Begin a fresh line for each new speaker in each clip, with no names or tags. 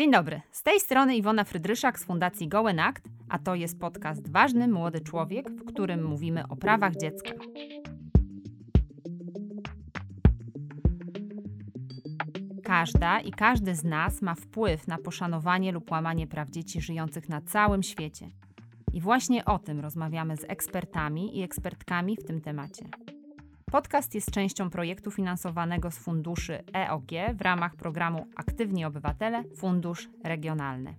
Dzień dobry, z tej strony Iwona Frydryszak z Fundacji Gołen Act, a to jest podcast Ważny Młody Człowiek, w którym mówimy o prawach dziecka. Każda i każdy z nas ma wpływ na poszanowanie lub łamanie praw dzieci żyjących na całym świecie. I właśnie o tym rozmawiamy z ekspertami i ekspertkami w tym temacie. Podcast jest częścią projektu finansowanego z funduszy EOG w ramach programu Aktywni Obywatele Fundusz Regionalny.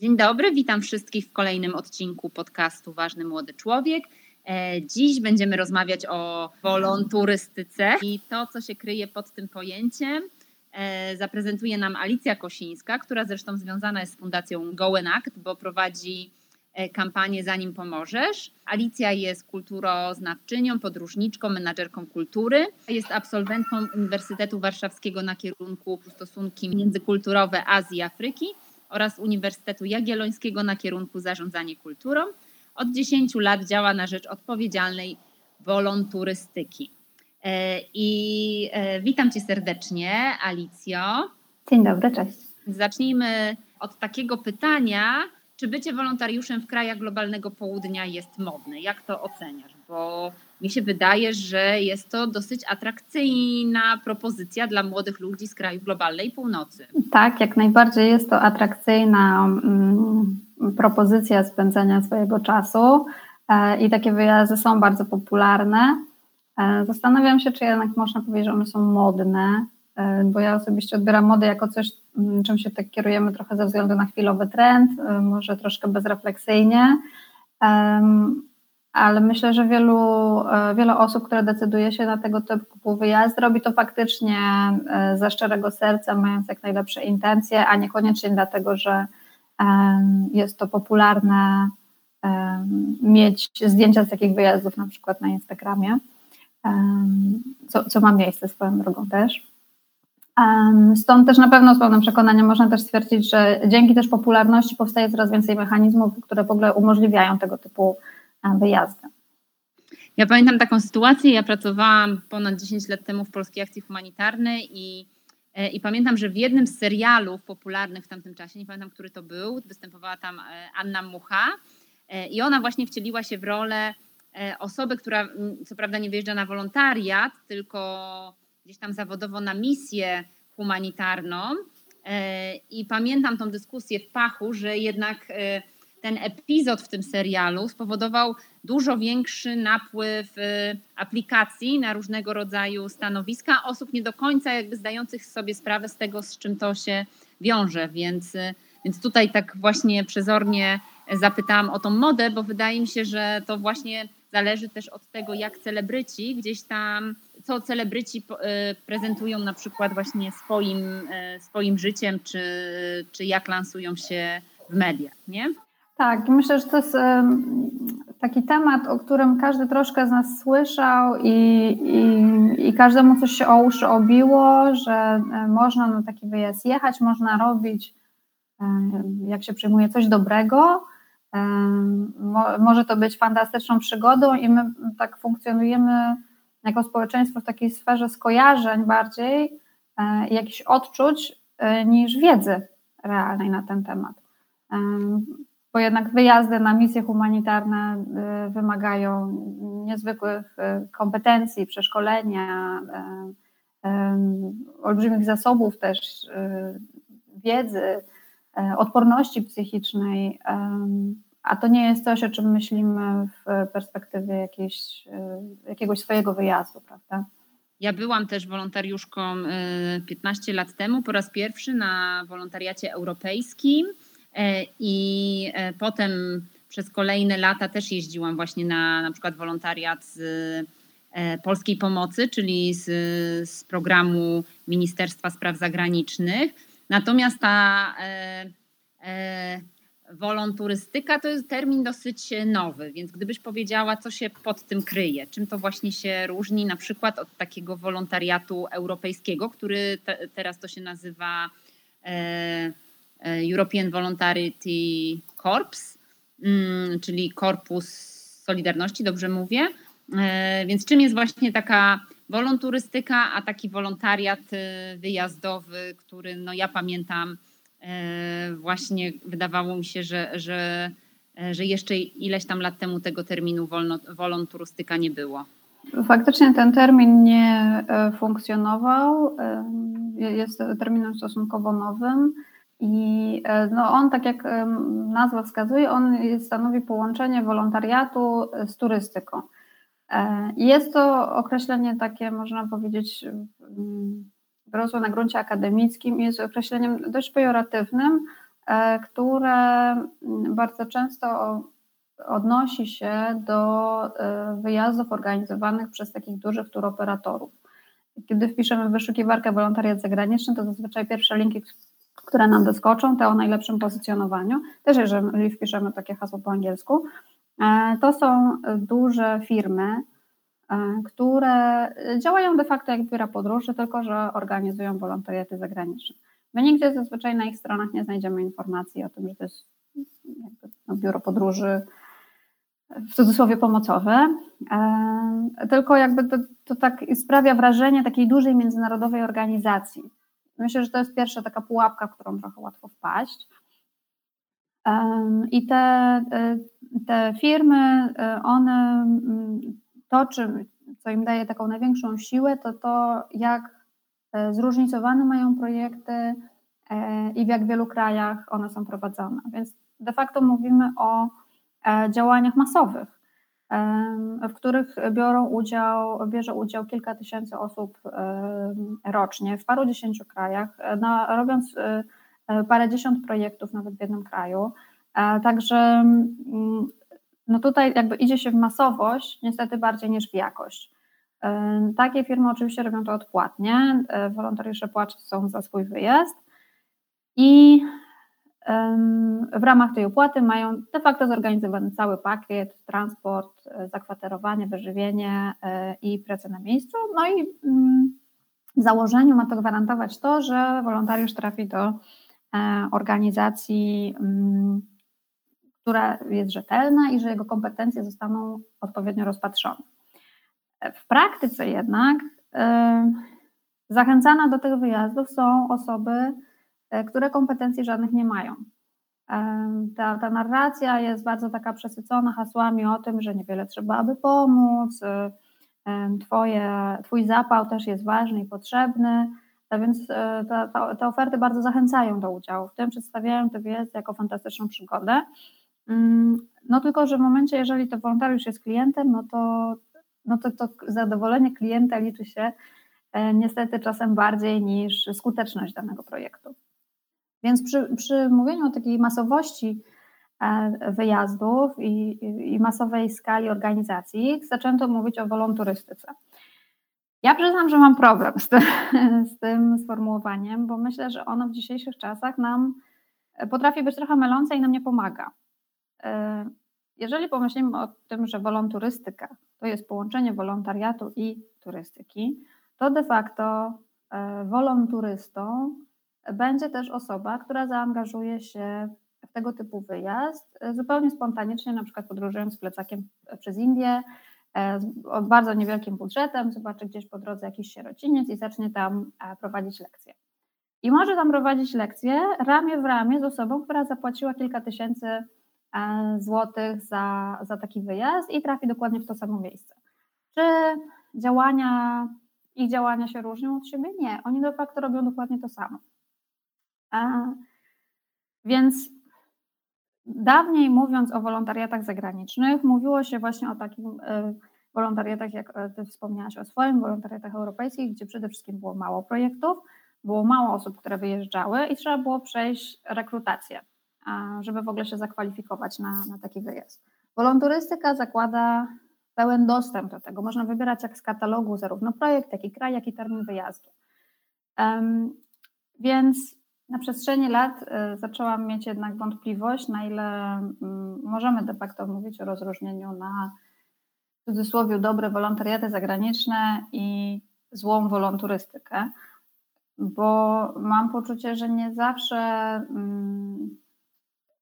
Dzień dobry, witam wszystkich w kolejnym odcinku podcastu Ważny Młody Człowiek. E, dziś będziemy rozmawiać o wolonturystyce i to, co się kryje pod tym pojęciem. E, zaprezentuje nam Alicja Kosińska, która zresztą związana jest z Fundacją Gołen Act, bo prowadzi e, kampanię Zanim Pomożesz. Alicja jest kulturoznawczynią, podróżniczką, menadżerką kultury. Jest absolwentką Uniwersytetu Warszawskiego na kierunku stosunki międzykulturowe Azji i Afryki oraz Uniwersytetu Jagiellońskiego na kierunku zarządzanie kulturą. Od 10 lat działa na rzecz odpowiedzialnej wolonturystyki. E, I e, witam Cię serdecznie, Alicjo.
Dzień dobry, cześć.
Zacznijmy od takiego pytania, czy bycie wolontariuszem w krajach globalnego południa jest modne? Jak to oceniasz? Bo mi się wydaje, że jest to dosyć atrakcyjna propozycja dla młodych ludzi z krajów globalnej północy.
Tak, jak najbardziej jest to atrakcyjna mm, propozycja spędzania swojego czasu e, i takie wyjazdy są bardzo popularne. E, zastanawiam się, czy jednak można powiedzieć, że one są modne, e, bo ja osobiście odbieram modę jako coś, mm, czym się tak kierujemy trochę ze względu na chwilowy trend, e, może troszkę bezrefleksyjnie, ale myślę, że wielu, wiele osób, które decyduje się na tego typu wyjazd, robi to faktycznie ze szczerego serca, mając jak najlepsze intencje, a niekoniecznie dlatego, że jest to popularne mieć zdjęcia z takich wyjazdów na przykład na Instagramie co, co ma miejsce swoją drogą też. Stąd też na pewno z pełnym przekonaniem można też stwierdzić, że dzięki też popularności powstaje coraz więcej mechanizmów, które w ogóle umożliwiają tego typu wyjazdy.
Ja pamiętam taką sytuację, ja pracowałam ponad 10 lat temu w Polskiej Akcji Humanitarnej i, e, i pamiętam, że w jednym z serialów popularnych w tamtym czasie, nie pamiętam, który to był, występowała tam e, Anna Mucha e, i ona właśnie wcieliła się w rolę E, osoby, która co prawda nie wyjeżdża na wolontariat, tylko gdzieś tam zawodowo na misję humanitarną. E, I pamiętam tą dyskusję w Pachu, że jednak e, ten epizod w tym serialu spowodował dużo większy napływ aplikacji na różnego rodzaju stanowiska osób nie do końca jakby zdających sobie sprawę z tego, z czym to się wiąże. Więc, więc tutaj tak właśnie przezornie zapytałam o tą modę, bo wydaje mi się, że to właśnie zależy też od tego, jak celebryci gdzieś tam, co celebryci y, prezentują na przykład właśnie swoim, y, swoim życiem, czy, czy jak lansują się w mediach, nie?
Tak, myślę, że to jest taki temat, o którym każdy troszkę z nas słyszał i, i, i każdemu coś się o uszy obiło, że e, można na taki wyjazd jechać, można robić, e, jak się przyjmuje, coś dobrego, może to być fantastyczną przygodą i my tak funkcjonujemy jako społeczeństwo w takiej sferze skojarzeń bardziej, e, jakichś odczuć e, niż wiedzy realnej na ten temat. Bo jednak wyjazdy na misje humanitarne e, wymagają niezwykłych kompetencji, przeszkolenia, olbrzymich zasobów też wiedzy, odporności psychicznej a to nie jest coś, o czym myślimy w perspektywie jakiejś, e, jakiegoś swojego wyjazdu, prawda?
Ja byłam też wolontariuszką 15 e, lat temu po raz pierwszy na wolontariacie europejskim e, i potem przez kolejne lata też jeździłam właśnie na na przykład wolontariat z Polskiej Pomocy, czyli z, z programu Ministerstwa Spraw Zagranicznych. Natomiast ta Wolonturystyka to jest termin dosyć nowy, więc gdybyś powiedziała, co się pod tym kryje, czym to właśnie się różni na przykład od takiego wolontariatu europejskiego, który te, teraz to się nazywa e, e European Voluntarity Corps, mm, czyli Korpus Solidarności, dobrze mówię. Więc czym jest właśnie taka wolonturystyka, a taki wolontariat wyjazdowy, który no ja pamiętam właśnie wydawało mi się, że, że, że jeszcze ileś tam lat temu tego terminu wolno, wolonturystyka nie było.
Faktycznie ten termin nie funkcjonował. Jest terminem stosunkowo nowym. I e, no on, tak jak nazwa wskazuje, on stanowi połączenie wolontariatu z turystyką. E, jest to określenie takie, można powiedzieć, wyrosłe na gruncie akademickim, jest określeniem dość pejoratywnym, e, które bardzo często odnosi się do wyjazdów organizowanych przez takich dużych turoperatorów. Kiedy wpiszemy w wyszukiwarkę wolontariat zagraniczny, to zazwyczaj pierwsze linki, które nam doskoczą, te o najlepszym pozycjonowaniu, też jeżeli wpiszemy takie hasło po angielsku, e, to są duże firmy, e, które działają de facto jak biura podróży, tylko że organizują wolontariaty zagraniczne. My nigdzie zazwyczaj na ich stronach nie znajdziemy informacji o tym, że to jest no, biuro podróży w cudzysłowie pomocowe, e, tylko jakby to, to tak sprawia wrażenie takiej dużej międzynarodowej organizacji. Myślę, że to jest pierwsza taka pułapka, którą trochę łatwo wpaść. I te, te firmy, e, one, mm, to, czym, co im daje taką największą siłę, to to, jak e, zróżnicowane mają projekty e, i w jak wielu krajach one są prowadzone. Więc de facto mówimy o działaniach masowych w których biorą udział, bierze udział kilka tysięcy osób rocznie w paru dziesięciu krajach, robiąc e, e, parę dziesiąt projektów nawet w jednym kraju. E, także mm, no tutaj jakby idzie się w masowość, niestety bardziej niż w jakość. Takie firmy oczywiście robią to odpłatnie, wolontariusze płacą za swój wyjazd i w ramach tej opłaty mają de facto zorganizowany cały pakiet, transport, e, zakwaterowanie, wyżywienie e, i pracę na miejscu. No i mm, w założeniu ma to gwarantować to, że wolontariusz trafi do e, organizacji, mm, która jest rzetelna i że jego kompetencje zostaną odpowiednio rozpatrzone. W praktyce jednak zachęcana do tych wyjazdów są osoby, E, które kompetencji żadnych nie mają. Ta, ta narracja jest bardzo taka przesycona hasłami o tym, że niewiele trzeba, aby pomóc, e, twoje, Twój zapał też jest ważny i potrzebny, a więc e, te oferty bardzo zachęcają do udziału w tym, przedstawiają tę wiedzę jako fantastyczną przygodę. Mm, no tylko, że w momencie, jeżeli to wolontariusz jest klientem, no to, no to, to zadowolenie klienta liczy się niestety czasem bardziej niż skuteczność danego projektu. Więc przy, przy mówieniu o takiej masowości e, wyjazdów i, i, masowej skali organizacji zaczęto mówić o wolonturystyce. Ja przyznam, że mam problem z tym, z tym sformułowaniem, bo myślę, że ono w dzisiejszych czasach nam potrafi być trochę mylące i nam nie pomaga. E, jeżeli pomyślimy o tym, że wolonturystyka to jest połączenie wolontariatu i turystyki, to de facto e, wolonturystą będzie też osoba, która zaangażuje się w tego typu wyjazd e, zupełnie spontanicznie, na przykład podróżując plecakiem przez Indię, e, o bardzo niewielkim budżetem, zobaczy gdzieś po drodze jakiś sierociniec i zacznie tam e, prowadzić lekcje. I może tam prowadzić lekcje ramię w ramię z osobą, która zapłaciła kilka tysięcy złotych za, za taki wyjazd i trafi dokładnie w to samo miejsce. Czy działania, ich działania się różnią od siebie? Nie, oni de facto robią dokładnie to samo. Więc dawniej mówiąc o wolontariatach zagranicznych, mówiło się właśnie o takim e, wolontariatach, jak e, Ty wspomniałaś o swoim, wolontariatach europejskich, gdzie przede wszystkim było mało projektów, było mało osób, które wyjeżdżały i trzeba było przejść rekrutację, żeby w ogóle się zakwalifikować na, na taki wyjazd. Wolonturystyka zakłada pełen dostęp do tego. Można wybierać jak z katalogu zarówno projekt, jak i kraj, jak i termin wyjazdu. Um, więc na przestrzeni lat y, zaczęłam mieć jednak wątpliwość, na ile mm, możemy de facto mówić o rozróżnieniu na w cudzysłowie dobre wolontariaty zagraniczne i złą wolonturystykę, bo mam poczucie, że nie zawsze mm,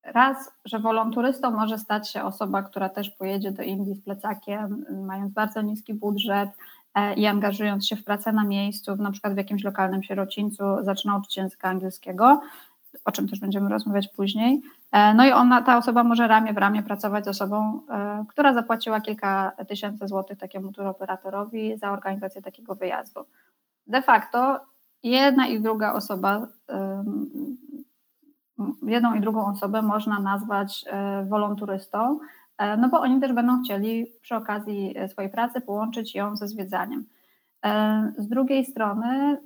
raz, że wolonturystą może stać się osoba, która też pojedzie do Indii z plecakiem, mając bardzo niski budżet i angażując się w pracę na miejscu, na przykład w jakimś lokalnym sierocińcu, zaczyna uczyć języka angielskiego, o czym też będziemy rozmawiać później. E, no i ona, ta osoba może ramię w ramię pracować z osobą, e, która zapłaciła kilka tysięcy złotych takiemu turoperatorowi za organizację takiego wyjazdu. De facto jedna i druga osoba jedną i drugą osobę można nazwać e, wolonturystą, e, no bo oni też będą chcieli przy okazji e, swojej pracy połączyć ją ze zwiedzaniem. Z drugiej strony,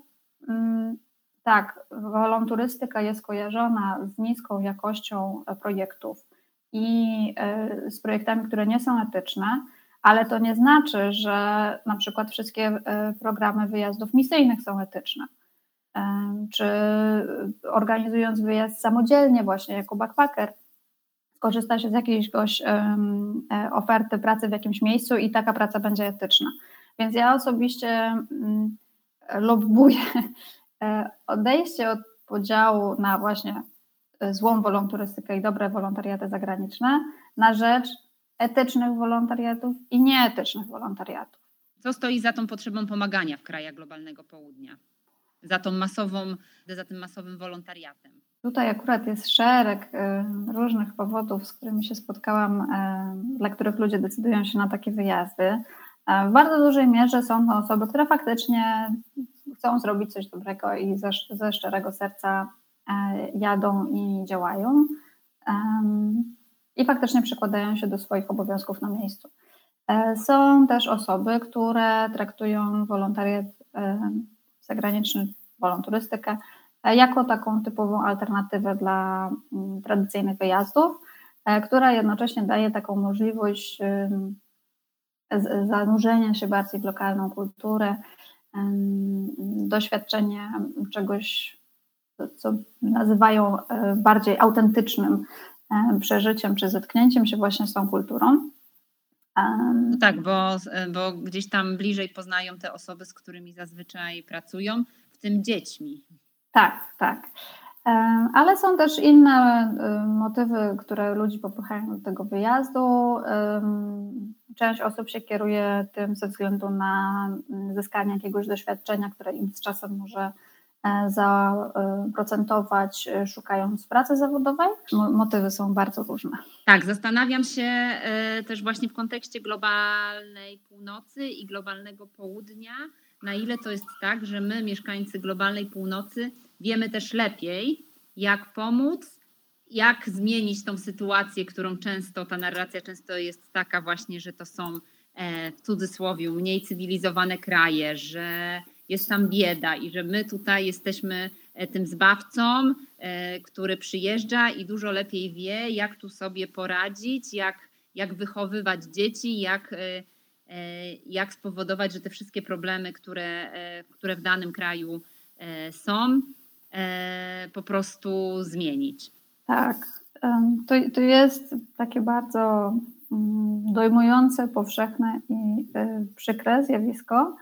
mm, tak, wolonturystyka jest kojarzona z niską jakością projektów i z projektami, które nie są etyczne, ale to nie znaczy, że na przykład wszystkie programy wyjazdów misyjnych są etyczne czy organizując wyjazd samodzielnie, właśnie jako backpacker, skorzysta się z jakiejś e, oferty pracy w jakimś miejscu i taka praca będzie etyczna. Więc ja osobiście mm, lobbuję e, odejście od podziału na właśnie złą wolonturystykę i dobre wolontariaty zagraniczne na rzecz etycznych wolontariatów i nieetycznych wolontariatów.
Co stoi za tą potrzebą pomagania w krajach globalnego południa? za tą masową, za tym masowym wolontariatem?
Tutaj akurat jest szereg y, różnych powodów, z którymi się spotkałam, y, dla których ludzie decydują się na takie wyjazdy. Y, w bardzo dużej mierze są to osoby, które faktycznie chcą zrobić coś dobrego i ze, ze szczerego serca jadą i działają. I faktycznie przykładają się do swoich obowiązków na miejscu. Są też osoby, które traktują wolontariat zagraniczny, wolonturystykę, jako taką typową alternatywę dla mm, tradycyjnych wyjazdów, e, która jednocześnie daje taką możliwość zanurzenia się bardziej w lokalną kulturę, doświadczenie czegoś, co nazywają e, bardziej autentycznym przeżyciem czy zetknięciem się właśnie z tą kulturą.
No tak, bo, bo gdzieś tam bliżej poznają te osoby, z którymi zazwyczaj pracują, w tym dziećmi.
Tak, tak. Ale są też inne motywy, które ludzi popychają do tego wyjazdu. Część osób się kieruje tym ze względu na mm, zyskanie jakiegoś doświadczenia, które im z czasem może E, zaprocentować, e, szukając pracy zawodowej. Motywy są bardzo różne.
Tak, zastanawiam się e, też właśnie w kontekście globalnej północy i globalnego południa, na ile to jest tak, że my, mieszkańcy globalnej północy, wiemy też lepiej, jak pomóc, jak zmienić tą sytuację, którą często, ta narracja często jest taka właśnie, że to są w cudzysłowie mniej cywilizowane kraje, że jest tam bieda i że my tutaj jesteśmy e, tym zbawcą, e, który przyjeżdża i dużo lepiej wie, jak tu sobie poradzić, jak, jak wychowywać dzieci, jak, e, jak spowodować, że te wszystkie problemy, które, które w danym kraju są, po prostu zmienić.
Tak, to, to jest takie bardzo mm, dojmujące, powszechne i przykre zjawisko.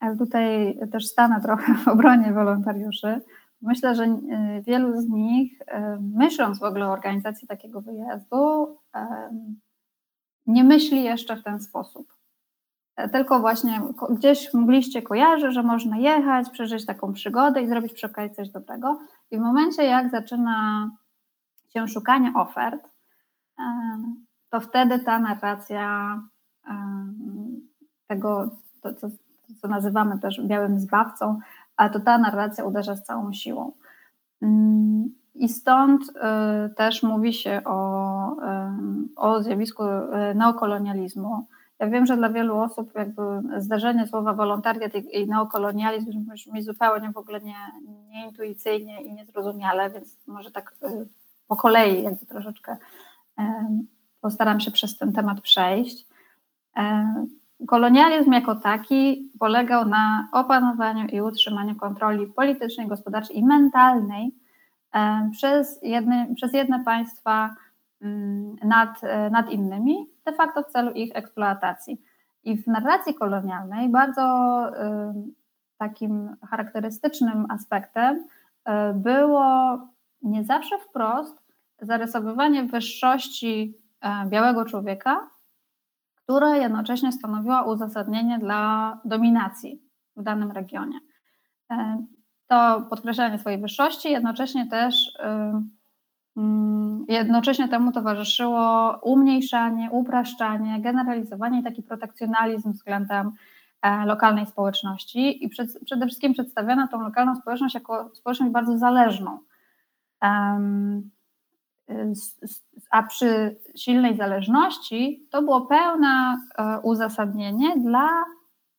Ale tutaj też stanę trochę w obronie wolontariuszy. Myślę, że y, wielu z nich, myśląc w ogóle o organizacji takiego wyjazdu, nie myśli jeszcze w ten sposób. E, tylko właśnie gdzieś mogliście kojarzyć, że można jechać, przeżyć taką przygodę i zrobić przy okazji coś dobrego. I w momencie, jak zaczyna się szukanie ofert, e, to wtedy ta narracja tego, to, co co nazywamy też białym zbawcą, ale to ta narracja uderza z całą siłą. Mm, I stąd też mówi się o, o zjawisku neokolonializmu. Ja wiem, że dla wielu osób jakby zdarzenie słowa wolontariat i neokolonializm brzmi zupełnie w ogóle nie, nieintuicyjnie i niezrozumiale, więc może tak po kolei jakby troszeczkę postaram się przez ten temat przejść. Kolonializm jako taki polegał na opanowaniu i utrzymaniu kontroli politycznej, gospodarczej i mentalnej przez jedne, przez jedne państwa mm, nad, nad innymi, de facto w celu ich eksploatacji. I w narracji kolonialnej bardzo e, takim charakterystycznym aspektem było nie zawsze wprost, zarysowywanie wyższości białego człowieka, która jednocześnie stanowiła uzasadnienie dla dominacji w danym regionie. To podkreślanie swojej wyższości, jednocześnie też Mm, jednocześnie temu towarzyszyło umniejszanie, upraszczanie, generalizowanie i taki protekcjonalizm względem e, lokalnej społeczności i przed, przede wszystkim przedstawiano tą lokalną społeczność jako społeczność bardzo zależną. A przy silnej zależności to było pełne e, uzasadnienie dla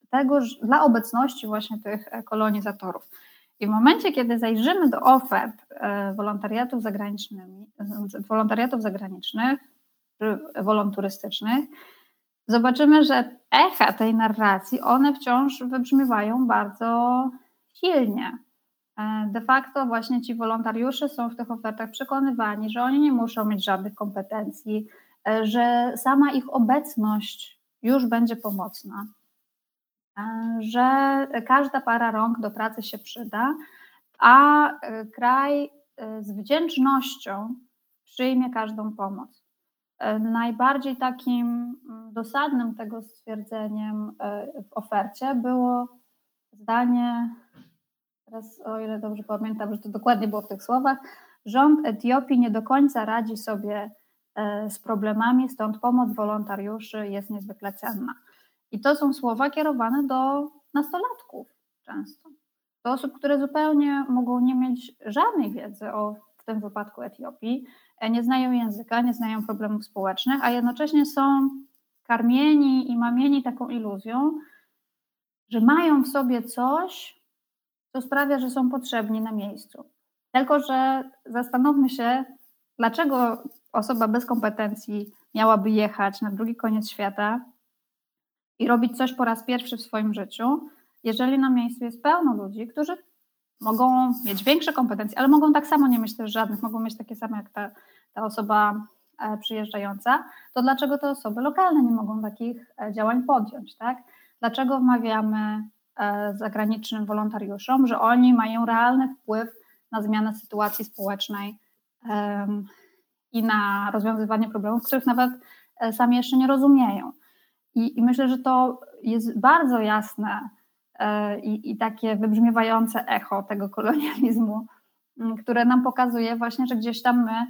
tego, dla obecności właśnie tych e, kolonizatorów. I w momencie, kiedy zajrzymy do ofert e, wolontariatów zagranicznych, wolontariatów zagranicznych czy wolonturystycznych, zobaczymy, że echa tej narracji, one wciąż wybrzmiewają bardzo silnie. E, de facto właśnie ci wolontariusze są w tych ofertach przekonywani, że oni nie muszą mieć żadnych kompetencji, e, że sama ich obecność już będzie pomocna że każda para rąk do pracy się przyda, a e, kraj e, z wdzięcznością przyjmie każdą pomoc. E, najbardziej takim mm, dosadnym tego stwierdzeniem w ofercie było zdanie, teraz o ile dobrze pamiętam, że to dokładnie było w tych słowach, rząd Etiopii nie do końca radzi sobie z problemami, stąd pomoc wolontariuszy jest niezwykle cenna. I to są słowa kierowane do nastolatków często, do osób, które zupełnie mogą nie mieć żadnej wiedzy o w tym wypadku Etiopii, e, nie znają języka, nie znają problemów społecznych, a jednocześnie są karmieni i mamieni taką iluzją, że mają w sobie coś, co sprawia, że są potrzebni na miejscu. Tylko, że zastanówmy się, dlaczego osoba bez kompetencji miałaby jechać na drugi koniec świata, i robić coś po raz pierwszy w swoim życiu, jeżeli na miejscu jest pełno ludzi, którzy mogą mieć większe kompetencje, ale mogą tak samo nie mieć też żadnych, mogą mieć takie same jak ta, ta osoba e, przyjeżdżająca, to dlaczego te osoby lokalne nie mogą takich e, działań podjąć, tak? Dlaczego wmawiamy e, zagranicznym wolontariuszom, że oni mają realny wpływ na zmianę sytuacji społecznej i na rozwiązywanie problemów, których nawet sami jeszcze nie rozumieją. I, I, myślę, że to jest bardzo jasne e, i, i takie wybrzmiewające echo tego kolonializmu, które nam pokazuje właśnie, że gdzieś tam my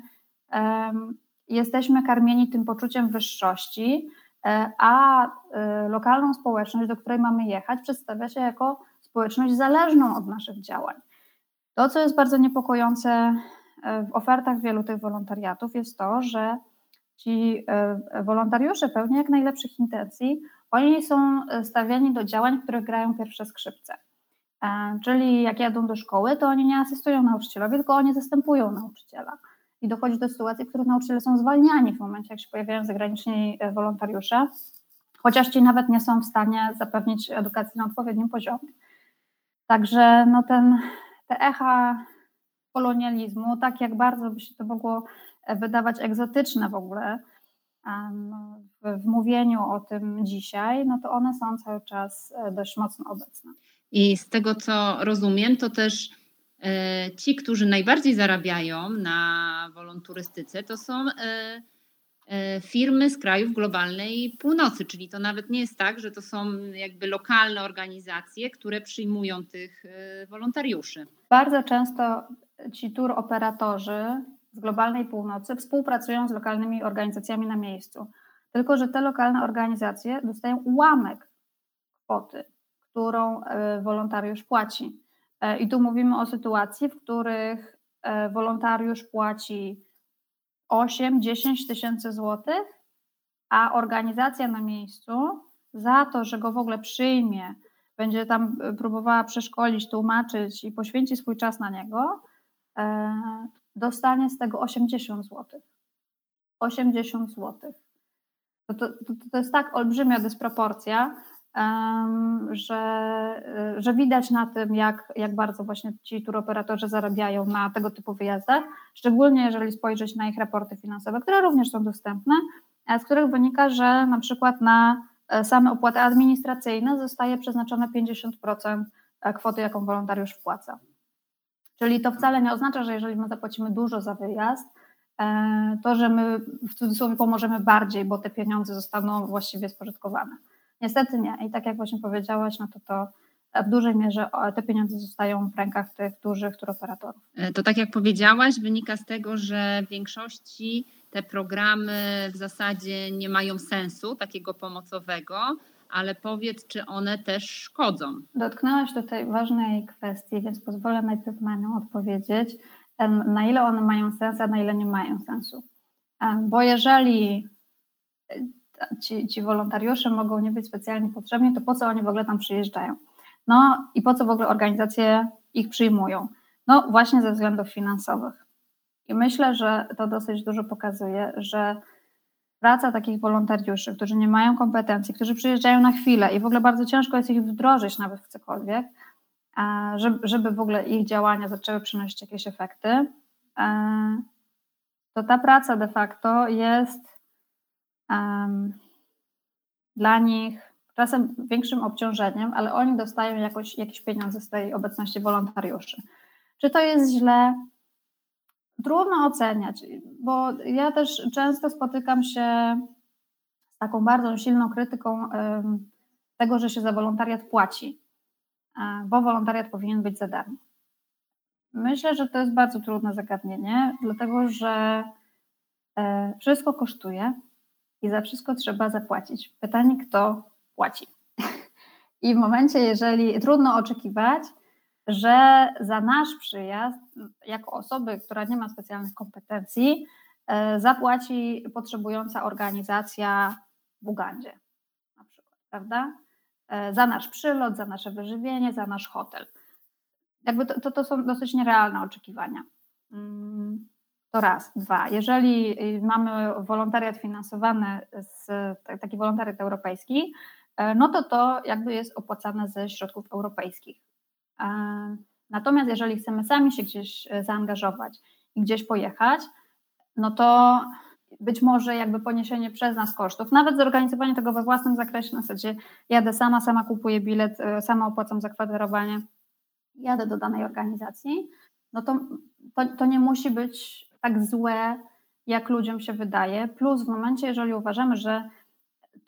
jesteśmy karmieni tym poczuciem wyższości, e, a e, lokalną społeczność, do której mamy jechać, przedstawia się jako społeczność zależną od naszych działań. To, co jest bardzo niepokojące w ofertach wielu tych wolontariatów, jest to, że ci e, wolontariusze pełni jak najlepszych intencji, oni są e, stawiani do działań, które grają pierwsze skrzypce. E, czyli jak jadą do szkoły, to oni nie asystują nauczycielowi, tylko oni zastępują nauczyciela. I dochodzi do sytuacji, w których nauczyciele są zwalniani w momencie, jak się pojawiają zagraniczni wolontariusze, chociaż ci nawet nie są w stanie zapewnić edukacji na odpowiednim poziomie. Także no ten, te echa kolonializmu, tak jak bardzo by się to mogło wydawać egzotyczne w ogóle w, mówieniu o tym dzisiaj, no to one są cały czas e, dość mocno obecne.
I z tego, co rozumiem, to też e, ci, którzy najbardziej zarabiają na wolonturystyce, to są e, firmy z krajów globalnej północy, czyli to nawet nie jest tak, że to są jakby lokalne organizacje, które przyjmują tych wolontariuszy.
Bardzo często ci tur operatorzy z globalnej północy współpracują z lokalnymi organizacjami na miejscu. Tylko, że te lokalne organizacje dostają ułamek kwoty, którą e, wolontariusz płaci. E, I tu mówimy o sytuacji, w których e, wolontariusz płaci 8-10 tysięcy złotych, a organizacja na miejscu za to, że go w ogóle przyjmie, będzie tam próbowała przeszkolić, tłumaczyć i poświęci swój czas na niego, dostanie z tego 80 zł. 80 zł. To, to, to, jest tak olbrzymia dysproporcja, że, że widać na tym, jak, jak bardzo właśnie ci turoperatorzy zarabiają na tego typu wyjazdach, szczególnie jeżeli spojrzeć na ich raporty finansowe, które również są dostępne, z których wynika, że na przykład na e, same opłaty administracyjne zostaje przeznaczone 50% e, kwoty, jaką wolontariusz wpłaca. Czyli to wcale nie oznacza, że jeżeli my zapłacimy dużo za wyjazd, to, że my w cudzysłowie pomożemy bardziej, bo te pieniądze zostaną właściwie spożytkowane. Niestety nie. I tak jak właśnie powiedziałaś, no to to w dużej mierze te pieniądze zostają w rękach tych dużych turoperatorów.
E, to tak jak powiedziałaś, wynika z tego, że w większości te programy w zasadzie nie mają sensu takiego pomocowego, ale powiedz, czy one też szkodzą?
Dotknęłaś tutaj ważnej kwestii, więc pozwolę najpierw na nią odpowiedzieć. Na ile one mają sens, a na ile nie mają sensu. Bo jeżeli ci, ci wolontariusze mogą nie być specjalnie potrzebni, to po co oni w ogóle tam przyjeżdżają? No i po co w ogóle organizacje ich przyjmują? No właśnie ze względów finansowych. I myślę, że to dosyć dużo pokazuje, że praca takich wolontariuszy, którzy nie mają kompetencji, którzy przyjeżdżają na chwilę i w ogóle bardzo ciężko jest ich wdrożyć nawet w cokolwiek, żeby, w ogóle ich działania zaczęły przynosić jakieś efekty, to ta praca de facto jest dla nich czasem większym obciążeniem, ale oni dostają jakoś, jakieś pieniądze z tej obecności wolontariuszy. Czy to jest źle? Trudno oceniać, bo ja też często spotykam się z taką bardzo silną krytyką tego, że się za wolontariat płaci, bo wolontariat powinien być za darmo. Myślę, że to jest bardzo trudne zagadnienie, dlatego że e, wszystko kosztuje i za wszystko trzeba zapłacić. Pytanie, kto płaci? I w momencie, jeżeli trudno oczekiwać, że za nasz przyjazd, jako osoby, która nie ma specjalnych kompetencji, e, zapłaci potrzebująca organizacja w Ugandzie, na przykład, prawda? E, za nasz przylot, za nasze wyżywienie, za nasz hotel. Jakby to, to, to są dosyć nierealne oczekiwania. Mm, to raz. Dwa. Jeżeli y, mamy wolontariat finansowany, z, taki wolontariat europejski, e, no to to jakby jest opłacane ze środków europejskich. Natomiast jeżeli chcemy sami się gdzieś e, zaangażować i gdzieś pojechać, no to być może jakby poniesienie przez nas kosztów, nawet zorganizowanie tego we własnym zakresie, na zasadzie jadę sama, sama kupuję bilet, e, sama opłacam zakwaterowanie, jadę do danej organizacji, no to, to, to nie musi być tak złe, jak ludziom się wydaje. Plus w momencie, jeżeli uważamy, że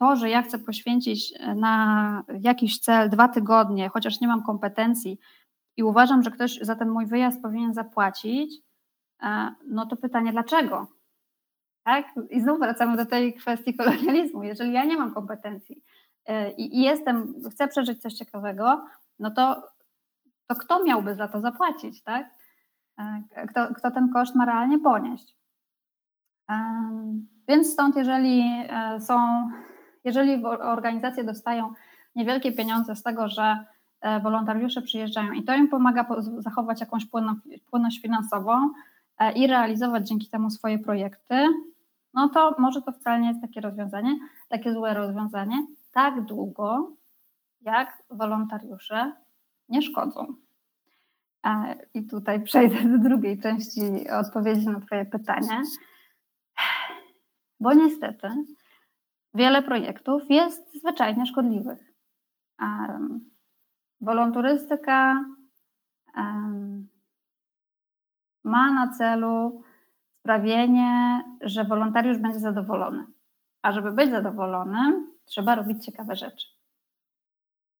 to, że ja chcę poświęcić e, na jakiś cel dwa tygodnie, chociaż nie mam kompetencji i uważam, że ktoś za ten mój wyjazd powinien zapłacić, e, no to pytanie dlaczego? Tak? I znów wracamy do tej kwestii kolonializmu. Jeżeli ja nie mam kompetencji e, i jestem, chcę przeżyć coś ciekawego, no to, to kto miałby za to zapłacić, tak? Kto, kto ten koszt ma realnie ponieść? Więc stąd, jeżeli są jeżeli organizacje dostają niewielkie pieniądze z tego, że e, wolontariusze przyjeżdżają i to im pomaga zachować jakąś płynność finansową e, i realizować dzięki temu swoje projekty, no to może to wcale nie jest takie rozwiązanie, takie złe rozwiązanie, tak długo jak wolontariusze nie szkodzą. E, I tutaj przejdę do drugiej części odpowiedzi na Twoje pytanie, bo niestety wiele projektów jest zwyczajnie szkodliwych. Um, wolonturystyka um, ma na celu sprawienie, że wolontariusz będzie zadowolony. A żeby być zadowolonym, trzeba robić ciekawe rzeczy.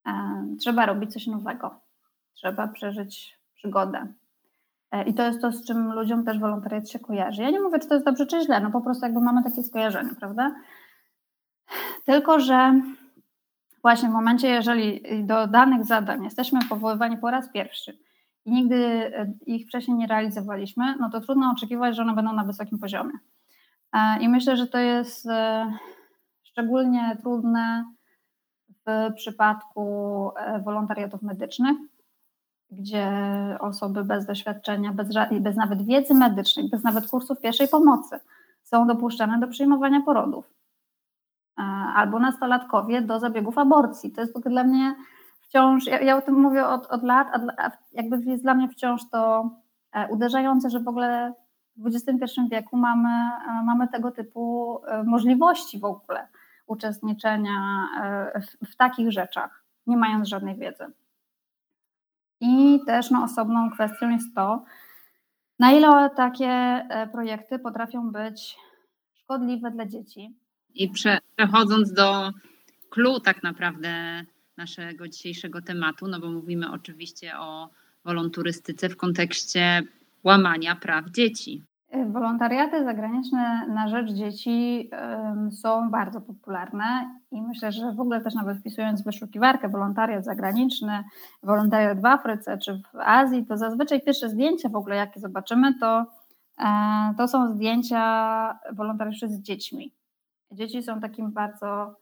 Um, trzeba robić coś nowego. Trzeba przeżyć przygodę. E, I to jest to, z czym ludziom też wolontariat się kojarzy. Ja nie mówię, czy to jest dobrze, czy źle, no po prostu jakby mamy takie skojarzenie, prawda? Tylko, że właśnie w momencie, jeżeli do danych zadań jesteśmy powoływani po raz pierwszy i nigdy e, ich wcześniej nie realizowaliśmy, no to trudno oczekiwać, że one będą na wysokim poziomie. E, I myślę, że to jest e, szczególnie trudne w przypadku wolontariatów medycznych, gdzie osoby bez doświadczenia, bez, bez nawet wiedzy medycznej, bez nawet kursów pierwszej pomocy są dopuszczane do przyjmowania porodów albo nastolatkowie do zabiegów aborcji. To jest dla mnie wciąż, ja, ja o tym mówię od, od lat, a jakby jest dla mnie wciąż to e, uderzające, że w ogóle w XXI wieku mamy, e, mamy tego typu e, możliwości w ogóle uczestniczenia w, w takich rzeczach, nie mając żadnej wiedzy. I też no, osobną kwestią jest to, Na ile takie projekty potrafią być szkodliwe dla dzieci?
I przechodząc do clue tak naprawdę naszego dzisiejszego tematu, no bo mówimy oczywiście o wolonturystyce w kontekście łamania praw dzieci.
Wolontariaty zagraniczne na rzecz dzieci są bardzo popularne i myślę, że w ogóle też nawet wpisując w wyszukiwarkę wolontariat zagraniczny, wolontariat w Afryce czy w Azji, to zazwyczaj pierwsze zdjęcia w ogóle, jakie zobaczymy, to, e, to są zdjęcia wolontariuszy z dziećmi. Dzieci są takim bardzo,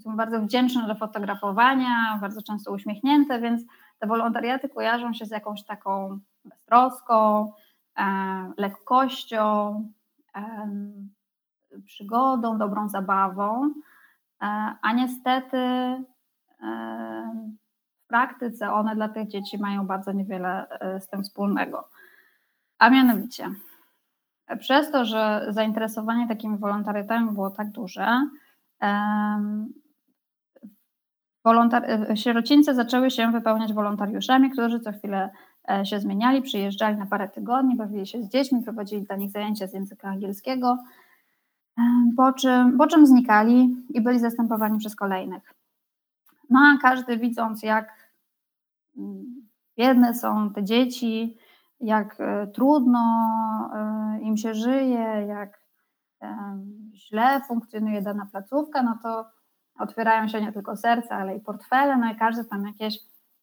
są bardzo wdzięczne do fotografowania, bardzo często uśmiechnięte, więc te wolontariaty kojarzą się z jakąś taką beztroską, e, lekkością, przygodą, dobrą zabawą, e, a niestety w praktyce one dla tych dzieci mają bardzo niewiele e, z tym wspólnego. A mianowicie, przez to, że zainteresowanie takimi wolontariatami było tak duże, wolontar- sierocińce zaczęły się wypełniać wolontariuszami, którzy co chwilę e, się zmieniali, przyjeżdżali na parę tygodni, bawili się z dziećmi, prowadzili dla nich zajęcia z języka angielskiego, po czym, po czym znikali i byli zastępowani przez kolejnych. No a każdy widząc, jak mm, biedne są te dzieci, jak e, trudno e, im się żyje, jak źle funkcjonuje dana placówka, no to otwierają się nie tylko serca, ale i portfele, no i każdy tam jakieś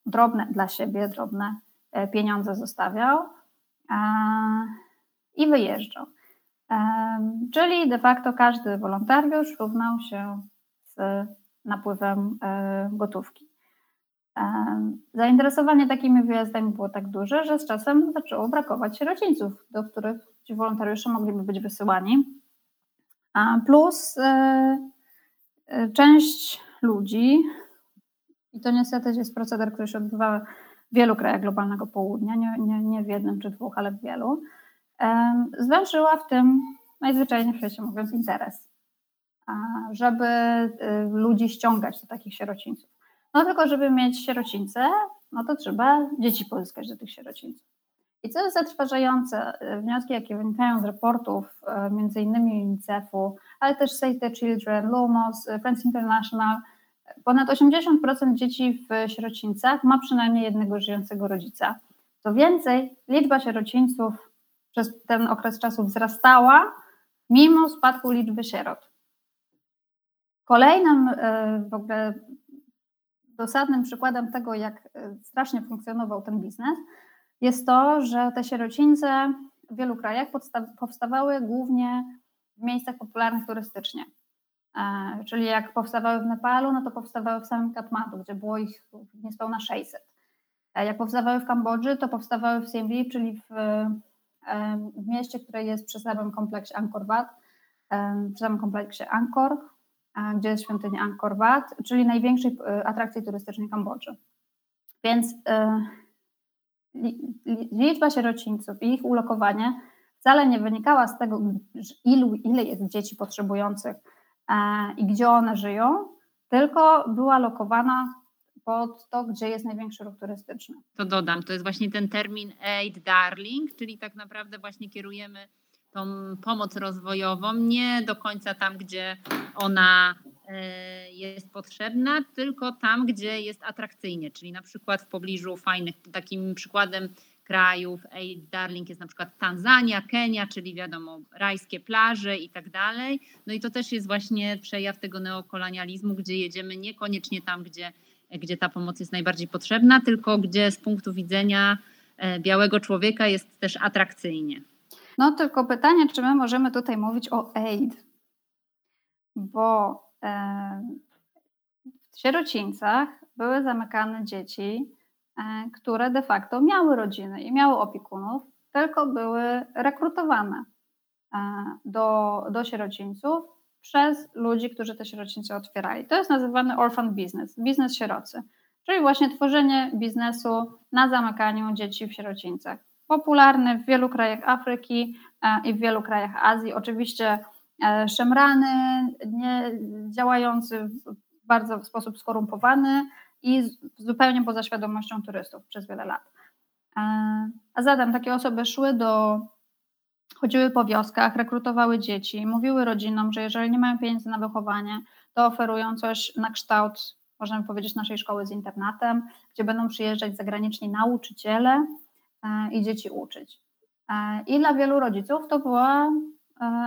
drobne dla siebie, drobne e, pieniądze zostawiał i wyjeżdżał. Czyli de facto każdy wolontariusz równał się z napływem gotówki. Zainteresowanie takimi wyjazdami było tak duże, że z czasem zaczęło brakować sierocińców, do których ci wolontariusze mogliby być wysyłani. Plus e, e, część ludzi, i to niestety jest proceder, który się odbywa w wielu krajach globalnego południa, nie, nie, nie w jednym czy dwóch, ale w wielu, zwęszyła w tym najzwyczajniej w świecie mówiąc interes, żeby e, ludzi ściągać do takich sierocińców. No tylko, żeby mieć sierocińce, no to trzeba dzieci pozyskać do tych sierocińców. I co jest zatrważające, e, wnioski, jakie wynikają z raportów e, między innymi UNICEF-u, ale też Save the Children, LUMOS, e, Friends International, ponad 80% dzieci w sierocińcach ma przynajmniej jednego żyjącego rodzica. Co więcej, liczba sierocińców przez ten okres czasu wzrastała, mimo spadku liczby sierot. Kolejnym w ogóle dosadnym przykładem tego, jak e, strasznie funkcjonował ten biznes, jest to, że te sierocińce w wielu krajach powstawały głównie w miejscach popularnych turystycznie. E, czyli jak powstawały w Nepalu, no to powstawały w samym Katmandu, gdzie było ich niespełna 600. E, jak powstawały w Kambodży, to powstawały w Siem czyli w, w mieście, które jest przy samym kompleksie Angkor Wat, przy samym kompleksie Angkor, gdzie jest świątynia Angkor Wat, czyli największej e, atrakcji turystycznej Kambodży. Więc e, liczba sierocińców i ich ulokowanie wcale nie wynikała z tego, ilu, ile jest dzieci potrzebujących e, i gdzie one żyją, tylko była lokowana pod to, gdzie jest największy ruch turystyczny.
To dodam, to jest właśnie ten termin aid darling, czyli tak naprawdę właśnie kierujemy tą pomoc rozwojową nie do końca tam, gdzie ona e, jest potrzebna, tylko tam, gdzie jest atrakcyjnie, czyli na przykład w pobliżu fajnych, takim przykładem krajów, Ej, Darling jest na przykład Tanzania, Kenia, czyli wiadomo, rajskie plaże i tak dalej. No i to też jest właśnie przejaw tego neokolonializmu, gdzie jedziemy niekoniecznie tam, gdzie, gdzie ta pomoc jest najbardziej potrzebna, tylko gdzie z punktu widzenia e, białego człowieka jest też atrakcyjnie.
No tylko pytanie, czy my możemy tutaj mówić o aid, bo e, w sierocińcach były zamykane dzieci, e, które de facto miały rodziny i miały opiekunów, tylko były rekrutowane e, do, do sierocińców przez ludzi, którzy te sierocińce otwierali. To jest nazywany orphan business, biznes sierocy, czyli właśnie tworzenie biznesu na zamykaniu dzieci w sierocińcach popularny w wielu krajach Afryki e, i w wielu krajach Azji. Oczywiście e, szemrany, nie, działający w bardzo w sposób skorumpowany i zupełnie poza świadomością turystów przez wiele lat. A zatem takie osoby szły do, chodziły po wioskach, rekrutowały dzieci, mówiły rodzinom, że jeżeli nie mają pieniędzy na wychowanie, to oferują coś na kształt, możemy powiedzieć, naszej szkoły z internatem, gdzie będą przyjeżdżać zagraniczni nauczyciele i dzieci uczyć. I dla wielu rodziców to była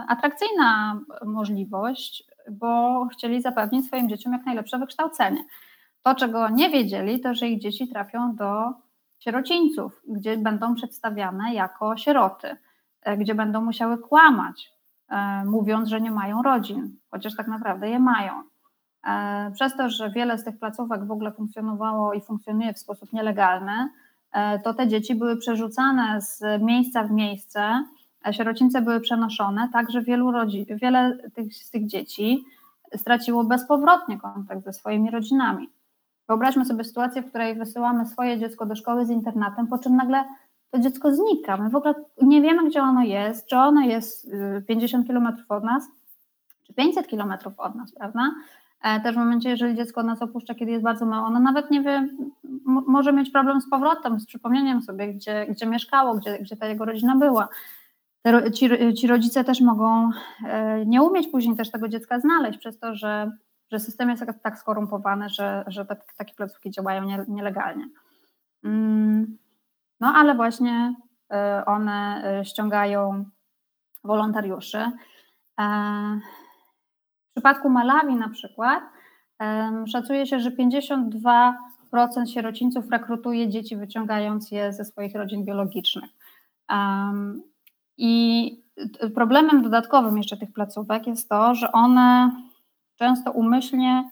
atrakcyjna możliwość, bo chcieli zapewnić swoim dzieciom jak najlepsze wykształcenie. To, czego nie wiedzieli, to że ich dzieci trafią do sierocińców, gdzie będą przedstawiane jako sieroty, e, gdzie będą musiały kłamać, e, mówiąc, że nie mają rodzin, chociaż tak naprawdę je mają. E, przez to, że wiele z tych placówek w ogóle funkcjonowało i funkcjonuje w sposób nielegalny, to te dzieci były przerzucane z miejsca w miejsce, sierocińce były przenoszone, tak że wielu rodzin, wiele tych, z tych dzieci straciło bezpowrotnie kontakt ze swoimi rodzinami. Wyobraźmy sobie sytuację, w której wysyłamy swoje dziecko do szkoły z internatem, po czym nagle to dziecko znika. My w ogóle nie wiemy, gdzie ono jest, czy ono jest 50 y, km od nas, czy 500 km od nas, prawda? E, też w momencie, jeżeli dziecko nas opuszcza, kiedy jest bardzo małe, ono nawet nie wie, może mieć problem z powrotem, z przypomnieniem sobie, gdzie, gdzie mieszkało, gdzie, gdzie ta jego rodzina była. Ci, ci rodzice też mogą e, nie umieć później też tego dziecka znaleźć, przez to, że że system jest tak, tak skorumpowany, że, że te, takie placówki działają nie, nielegalnie. Mm, no ale właśnie y, one ściągają wolontariuszy. W przypadku Malawi na przykład szacuje się, że 52% sierocińców rekrutuje dzieci, wyciągając je ze swoich rodzin biologicznych. I problemem dodatkowym jeszcze tych placówek jest to, że one często umyślnie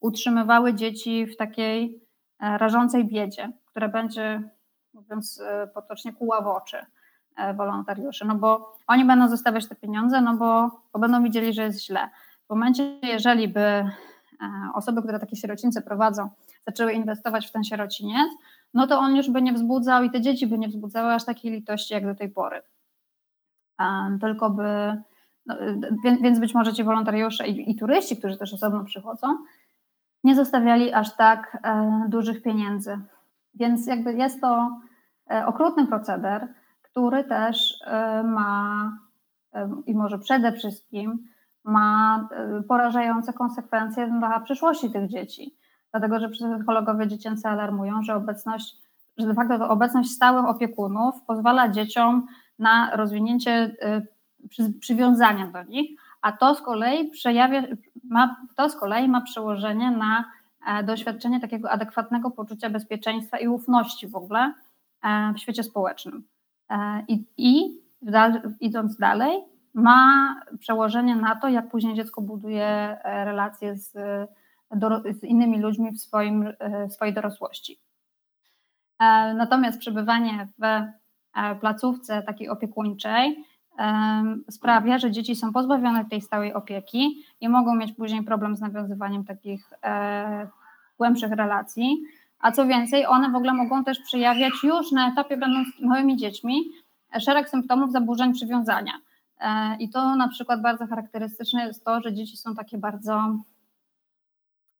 utrzymywały dzieci w takiej e, rażącej biedzie, która będzie, mówiąc e, potocznie, kuła w oczy e, wolontariuszy, no bo oni będą zostawiać te pieniądze, no bo, bo będą widzieli, że jest źle. W momencie, jeżeli by osoby, które takie sierocińce prowadzą, zaczęły inwestować w ten sierociniec, no to on już by nie wzbudzał i te dzieci by nie wzbudzały aż takiej litości jak do tej pory. Tylko by no, więc być może ci wolontariusze i, i, turyści, którzy też osobno przychodzą, nie zostawiali aż tak e, dużych pieniędzy. Więc jakby jest to e, okrutny proceder, który też e, ma e, i może przede wszystkim ma e, porażające konsekwencje dla przyszłości tych dzieci. Dlatego, że psychologowie dziecięcy alarmują, że obecność, że de facto obecność stałych opiekunów pozwala dzieciom na rozwinięcie przy, przywiązania do nich, a to z kolei przejawia, ma, to z kolei ma przełożenie na e, doświadczenie takiego adekwatnego poczucia bezpieczeństwa i ufności w ogóle e, w świecie społecznym. E, I, i idąc dalej, ma przełożenie na to, jak później dziecko buduje relacje z, z innymi ludźmi w, swoim, w swojej dorosłości. Natomiast przebywanie w placówce takiej opiekuńczej sprawia, że dzieci są pozbawione tej stałej opieki i mogą mieć później problem z nawiązywaniem takich e, głębszych relacji. A co więcej, one w ogóle mogą też przejawiać już na etapie, będąc małymi dziećmi, szereg symptomów zaburzeń przywiązania. E, I to na przykład bardzo charakterystyczne jest to, że dzieci są takie bardzo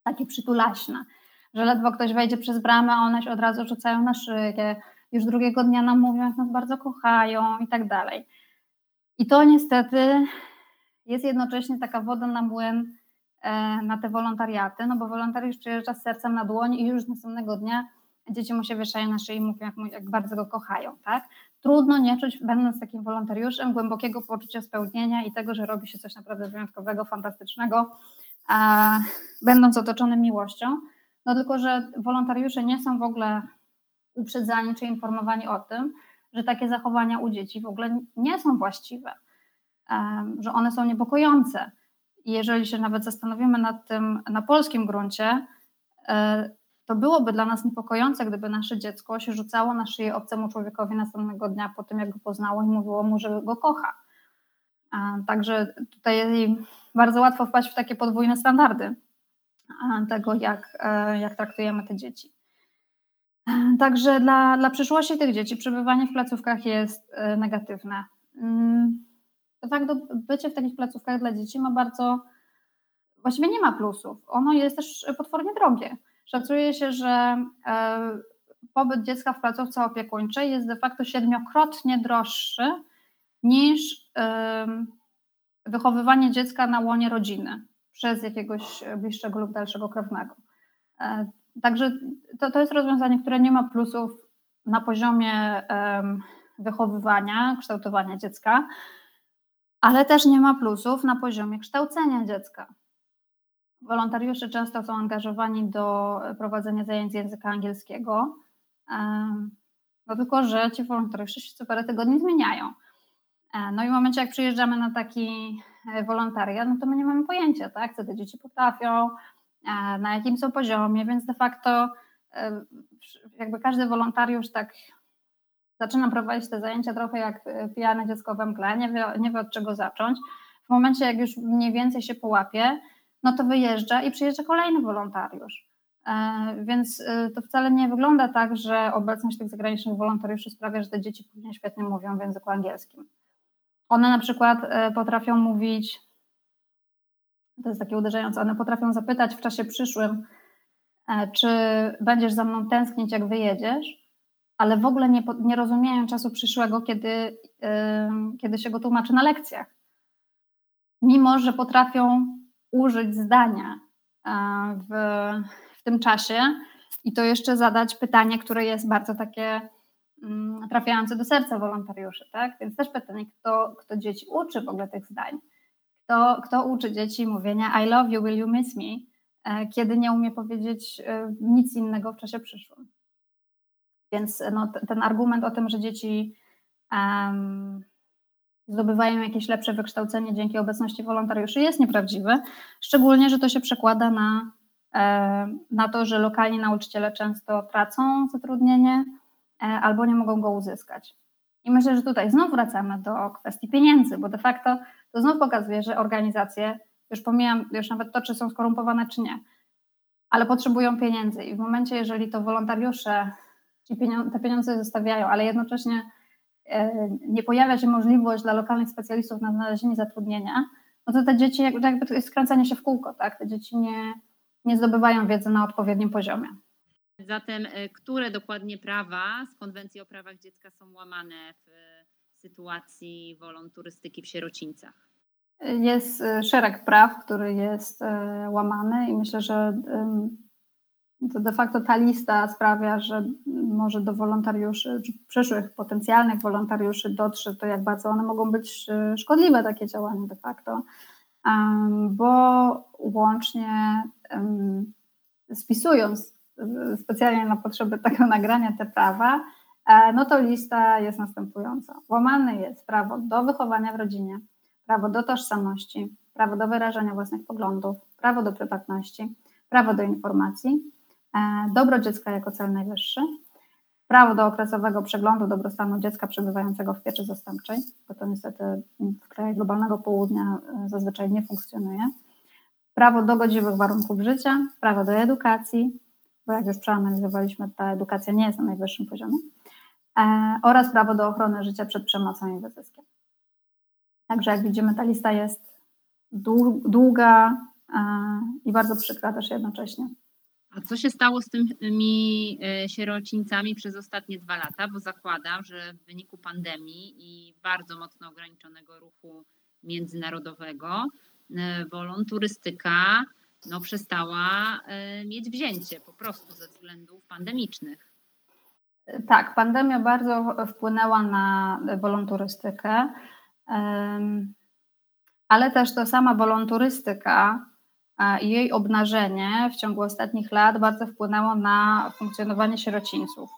takie przytulaśne, że ledwo ktoś wejdzie przez bramę, one się od razu rzucają na szyję, już drugiego dnia nam mówią, jak nas bardzo kochają i tak dalej. I to niestety jest jednocześnie taka woda na młyn e, na te wolontariaty, no bo wolontariusz przyjeżdża z sercem na dłoni i już następnego dnia dzieci mu się wieszają na szyi i mówią, jak, jak bardzo go kochają, tak? Trudno nie czuć, będąc takim wolontariuszem, głębokiego poczucia spełnienia i tego, że robi się coś naprawdę wyjątkowego, fantastycznego, będąc otoczonym miłością. No tylko, że wolontariusze nie są w ogóle uprzedzani czy informowani o tym, że takie zachowania u dzieci w ogóle nie są właściwe, że one są niepokojące. I jeżeli się nawet zastanowimy nad tym na polskim gruncie, e, to byłoby dla nas niepokojące, gdyby nasze dziecko się rzucało na szyję obcemu człowiekowi następnego dnia po tym, jak go poznało i mówiło mu, że go kocha. Także tutaj bardzo łatwo wpaść w takie podwójne standardy tego, jak, e, jak traktujemy te dzieci. Także dla, dla przyszłości tych dzieci przebywanie w placówkach jest e, negatywne. Mm, de facto bycie w takich placówkach dla dzieci ma bardzo, właściwie nie ma plusów. Ono jest też potwornie drogie. Szacuje się, że e, pobyt dziecka w placówce opiekuńczej jest de facto siedmiokrotnie droższy niż wychowywanie dziecka na łonie rodziny przez jakiegoś bliższego lub dalszego krewnego. E, także to, to jest rozwiązanie, które nie ma plusów na poziomie wychowywania, kształtowania dziecka, ale też nie ma plusów na poziomie kształcenia dziecka. Wolontariusze często są angażowani do prowadzenia zajęć języka angielskiego, no tylko, że ci wolontariusze się co parę tygodni zmieniają. E, no i w momencie, jak przyjeżdżamy na taki e, wolontariat, no to my nie mamy pojęcia, tak, co te dzieci potrafią, e, na jakim są poziomie, więc de facto jakby każdy wolontariusz tak zaczyna prowadzić te zajęcia trochę jak pijane dziecko we mgle, nie wie, nie wie od czego zacząć. W momencie, jak już mniej więcej się połapie, no to wyjeżdża i przyjeżdża kolejny wolontariusz. Więc to wcale nie wygląda tak, że obecność tych zagranicznych wolontariuszy sprawia, że te dzieci później świetnie mówią w języku angielskim. One na przykład e, potrafią mówić, to jest takie uderzające, one potrafią zapytać w czasie przyszłym, e, czy będziesz za mną tęsknić, jak wyjedziesz, ale w ogóle nie, nie rozumieją czasu przyszłego, kiedy, kiedy się go tłumaczy na lekcjach. Mimo, że potrafią użyć zdania e, w, w tym czasie i to jeszcze zadać pytanie, które jest bardzo takie Mm, trafiające do serca wolontariuszy, tak? Więc też pytanie, kto, kto dzieci uczy w ogóle tych zdań? Kto, kto uczy dzieci mówienia I love you, will you miss me? E, kiedy nie umie powiedzieć e, nic innego w czasie przyszłym. Więc no, ten argument o tym, że dzieci um, zdobywają jakieś lepsze wykształcenie dzięki obecności wolontariuszy. Jest nieprawdziwy, szczególnie, że to się przekłada na, e, na to, że lokalni nauczyciele często tracą zatrudnienie, E, albo nie mogą go uzyskać. I myślę, że tutaj znów wracamy do kwestii pieniędzy, bo de facto to znów pokazuje, że organizacje, już pomijam już nawet to, czy są skorumpowane, czy nie, ale potrzebują pieniędzy. I w momencie, jeżeli to wolontariusze te pieniądze zostawiają, ale jednocześnie nie pojawia się możliwość dla lokalnych specjalistów na znalezienie zatrudnienia, no to te dzieci, jakby to jest skręcanie się w kółko, tak? Te dzieci nie, nie zdobywają wiedzy na odpowiednim poziomie.
Zatem, e, które dokładnie prawa z konwencji o prawach dziecka są łamane w e, sytuacji wolonturystyki w sierocińcach?
Jest e, szereg praw, który jest łamany i myślę, że to de facto ta lista sprawia, że może do wolontariuszy, czy przyszłych potencjalnych wolontariuszy dotrze to, jak bardzo one mogą być szkodliwe, takie działania de facto, bo łącznie spisując specjalnie na potrzeby tego nagrania te prawa, e, no to lista jest następująca. Łamane jest prawo do wychowania w rodzinie, prawo do tożsamości, prawo do wyrażania własnych poglądów, prawo do prywatności, prawo do informacji, e, dobro dziecka jako cel najwyższy, prawo do okresowego przeglądu dobrostanu dziecka przebywającego w pieczy zastępczej, bo to niestety w krajach globalnego południa e, zazwyczaj nie funkcjonuje, prawo do godziwych warunków życia, prawo do edukacji, bo jak już przeanalizowaliśmy, ta edukacja nie jest na najwyższym poziomie, e, oraz prawo do ochrony życia przed przemocą i wyzyskiem. Także jak widzimy, ta lista jest długa e, i bardzo przykra też jednocześnie.
A co się stało z tymi e, sierocińcami przez ostatnie dwa lata? Bo zakładam, że w wyniku pandemii i bardzo mocno ograniczonego ruchu międzynarodowego, wolonturystyka no, przestała e, mieć wzięcie po prostu ze względów pandemicznych.
Tak, pandemia bardzo wpłynęła na wolonturystykę, ale też to sama wolonturystyka i jej obnażenie w ciągu ostatnich lat bardzo wpłynęło na funkcjonowanie sierocińców.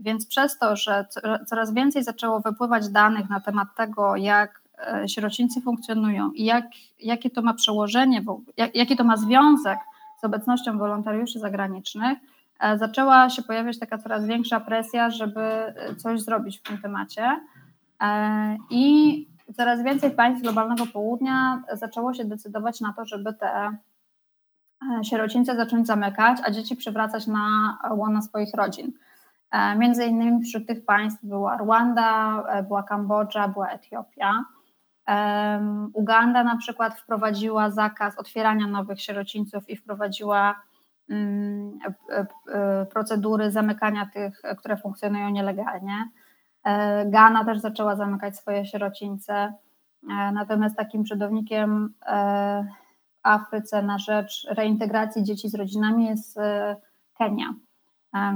Więc przez to, że coraz więcej zaczęło wypływać danych na temat tego, jak E, sierocińcy funkcjonują i jak, jakie to ma przełożenie, jak, jaki to ma związek z obecnością wolontariuszy zagranicznych, e, zaczęła się pojawiać taka coraz większa presja, żeby e, coś zrobić w tym temacie. I coraz więcej państw globalnego południa zaczęło się decydować na to, żeby te sierocińce zacząć zamykać, a dzieci przywracać na łona swoich rodzin. Między innymi wśród tych państw była Rwanda, była Kambodża, była Etiopia. Uganda na przykład wprowadziła zakaz otwierania nowych sierocińców i wprowadziła mm, procedury zamykania tych, które funkcjonują nielegalnie. Ghana też zaczęła zamykać swoje sierocińce. Natomiast takim przodownikiem w Afryce na rzecz reintegracji dzieci z rodzinami jest Kenia,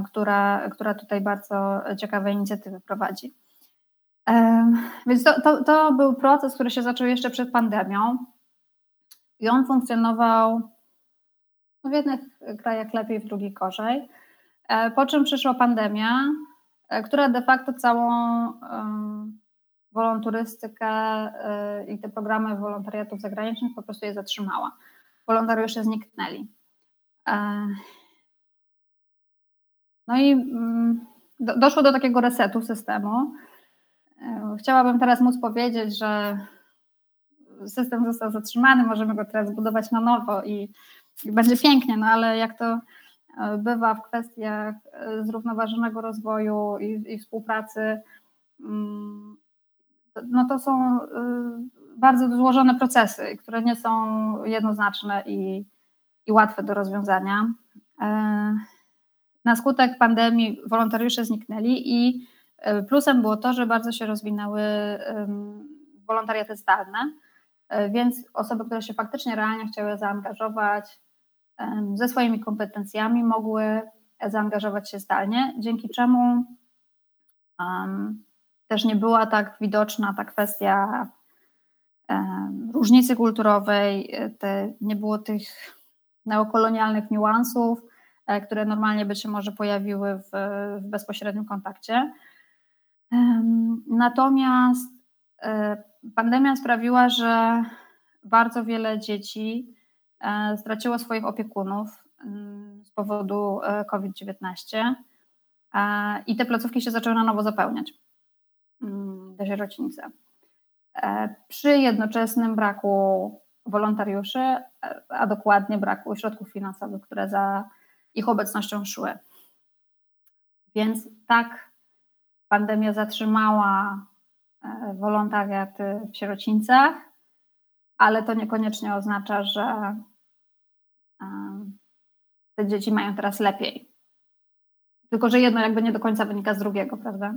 która, która tutaj bardzo ciekawe inicjatywy prowadzi. Więc to, to, to był proces, który się zaczął jeszcze przed pandemią i on funkcjonował w jednych krajach lepiej, w drugich gorzej. E, po czym przyszła pandemia, e, która de facto całą wolonturystykę e, i te programy wolontariatów zagranicznych po prostu je zatrzymała. Wolontariusze zniknęli. No i mm, doszło do takiego resetu systemu. Chciałabym teraz móc powiedzieć, że system został zatrzymany, możemy go teraz zbudować na nowo i, i będzie pięknie, no ale jak to e, bywa w kwestiach e, zrównoważonego rozwoju i, i współpracy, mm, no to są e, bardzo złożone procesy, które nie są jednoznaczne i, i łatwe do rozwiązania. Na skutek pandemii wolontariusze zniknęli i plusem było to, że bardzo się rozwinęły wolontariaty zdalne, E, więc osoby, które się faktycznie realnie chciały zaangażować ze swoimi kompetencjami, mogły zaangażować się zdalnie, dzięki czemu um, też nie była tak widoczna ta kwestia um, różnicy kulturowej, e, te, nie było tych neokolonialnych niuansów, e, które normalnie by się może pojawiły w, w bezpośrednim kontakcie. Um, natomiast pandemia sprawiła, że bardzo wiele dzieci e, straciło swoich opiekunów mm, z powodu e, COVID-19 e, i te placówki się zaczęły na nowo zapełniać, mm, te sierocińce. Przy jednoczesnym braku wolontariuszy, a dokładnie braku środków finansowych, które za ich obecnością szły. Więc tak pandemia zatrzymała E, wolontariat w sierocińcach, ale to niekoniecznie oznacza, że e, te dzieci mają teraz lepiej. Tylko, że jedno jakby nie do końca wynika z drugiego, prawda?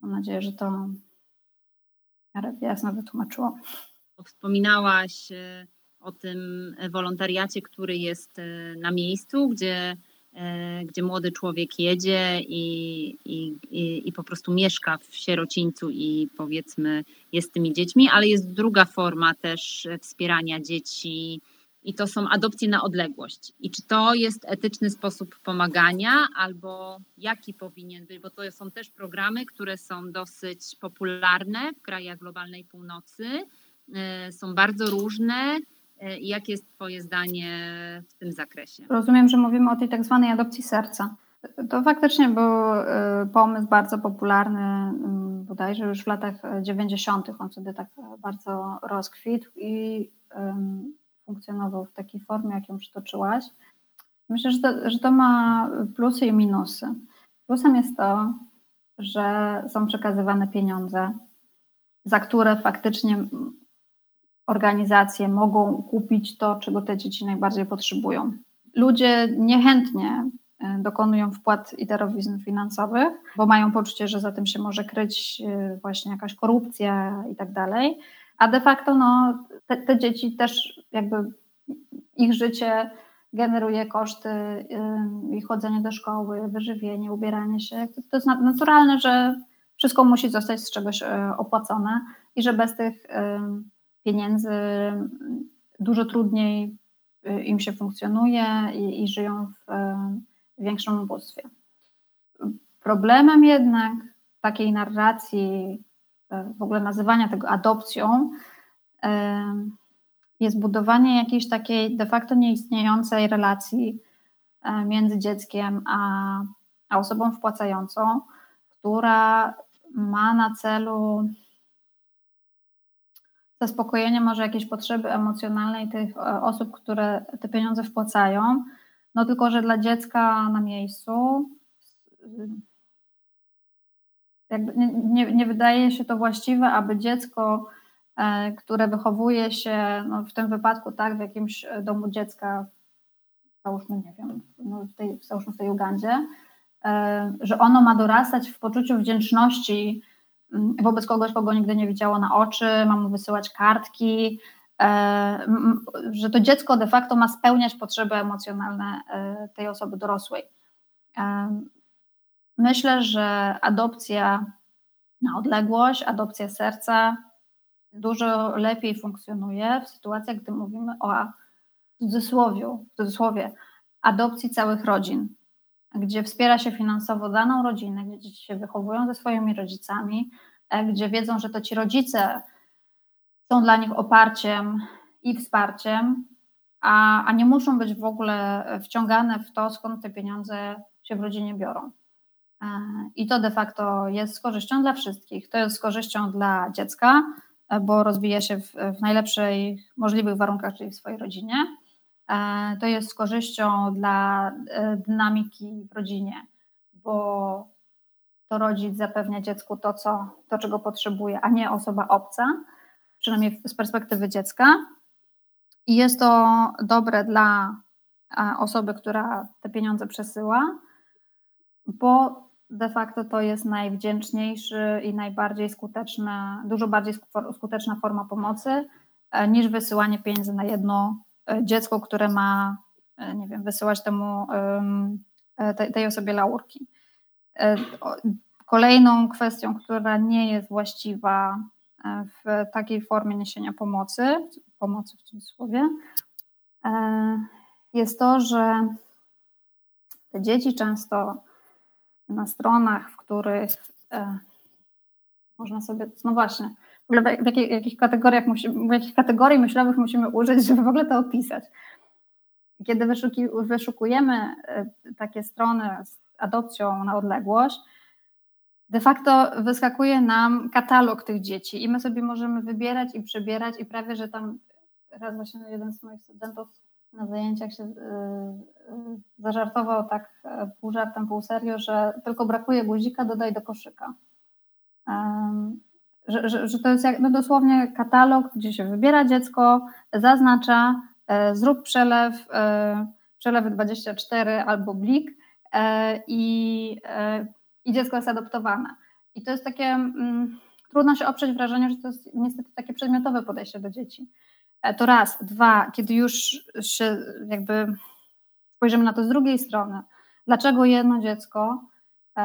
Mam nadzieję, że to jasno wytłumaczyło.
Wspominałaś e, o tym wolontariacie, który jest na miejscu, gdzie E, gdzie młody człowiek jedzie i, i, i, po prostu mieszka w sierocińcu i powiedzmy jest tymi dziećmi, ale jest druga forma też wspierania dzieci i to są adopcje na odległość. I czy to jest etyczny sposób pomagania, albo jaki powinien być, bo to są też programy, które są dosyć popularne w krajach globalnej północy, e, są bardzo różne E, jakie jest Twoje zdanie w tym zakresie?
Rozumiem, że mówimy o tej tak zwanej adopcji serca. To faktycznie był e, pomysł bardzo popularny, bodajże już w latach 90. On wtedy tak bardzo rozkwitł i funkcjonował w takiej formie, jak ją przytoczyłaś. Myślę, że to, że to ma plusy i minusy. Plusem jest to, że są przekazywane pieniądze, za które faktycznie organizacje mogą kupić to, czego te dzieci najbardziej potrzebują. Ludzie niechętnie e, dokonują wpłat i darowizn finansowych, bo mają poczucie, że za tym się może kryć e, właśnie jakaś korupcja i tak dalej. A de facto no, te, te dzieci też jakby ich życie generuje koszty ich chodzenie do szkoły, wyżywienie, ubieranie się. To jest naturalne, że wszystko musi zostać z czegoś e, opłacone i że bez tych pieniędzy dużo trudniej y, im się funkcjonuje i, i żyją w, większym ubóstwie. Problemem jednak takiej narracji, y, w ogóle nazywania tego adopcją, y, jest budowanie jakiejś takiej de facto nieistniejącej relacji między dzieckiem a, a osobą wpłacającą, która ma na celu zaspokojenie może jakiejś potrzeby emocjonalnej tych e, osób, które te pieniądze wpłacają. No tylko, że dla dziecka na miejscu nie, nie, nie wydaje się to właściwe, aby dziecko, e, które wychowuje się, no w tym wypadku tak, w jakimś domu dziecka załóżmy, nie wiem, no w tej, załóżmy w tej Ugandzie, że ono ma dorastać w poczuciu wdzięczności mm, wobec kogoś, kogo nigdy nie widziało na oczy, ma mu wysyłać kartki, że to dziecko de facto ma spełniać potrzeby emocjonalne tej osoby dorosłej. Myślę, że adopcja na odległość, adopcja serca dużo lepiej funkcjonuje w sytuacjach, gdy mówimy o cudzysłowie, w cudzysłowie adopcji całych rodzin, gdzie wspiera się finansowo daną rodzinę, gdzie dzieci się wychowują ze swoimi rodzicami, e, gdzie wiedzą, że to ci rodzice są dla nich oparciem i wsparciem, a, a nie muszą być w ogóle wciągane w to, skąd te pieniądze się w rodzinie biorą. E, I to de facto jest z korzyścią dla wszystkich. To jest z korzyścią dla dziecka, e, bo rozwija się w, w najlepszej możliwych warunkach, czyli w swojej rodzinie. E, to jest z korzyścią dla dynamiki w rodzinie, bo to rodzic zapewnia dziecku to, co, to czego potrzebuje, a nie osoba obca, przynajmniej z perspektywy dziecka. I jest to dobre dla osoby, która te pieniądze przesyła, bo de facto to jest najwdzięczniejszy i najbardziej skuteczna, dużo bardziej skuteczna forma pomocy e, niż wysyłanie pieniędzy na jedno e, dziecko, które ma, e, nie wiem, wysyłać temu tej osobie laurki. Kolejną kwestią, która nie jest właściwa w takiej formie niesienia pomocy, pomocy w cudzysłowie, jest to, że te dzieci często na stronach, w których e, można sobie, no właśnie, w ogóle w, jakich, jakich kategoriach musimy, w jakich kategorii myślowych musimy użyć, żeby w ogóle to opisać. Kiedy wyszuki, wyszukujemy e, takie strony z adopcją na odległość, de facto wyskakuje nam katalog tych dzieci i my sobie możemy wybierać i przebierać i prawie, że tam raz właśnie jeden z moich studentów na zajęciach się y, y, zażartował tak e, pół żartem, pół serio, że tylko brakuje guzika, dodaj do koszyka. Że, że, że to jest jak, no dosłownie katalog, gdzie się wybiera dziecko, zaznacza, e, zrób przelew, e, przelewy 24 albo blik i, i dziecko jest adoptowane. I to jest takie, mm, trudno się oprzeć wrażeniu, że to jest niestety takie przedmiotowe podejście do dzieci. E, to raz. Dwa, kiedy już się jakby spojrzymy na to z drugiej strony, dlaczego jedno dziecko, e,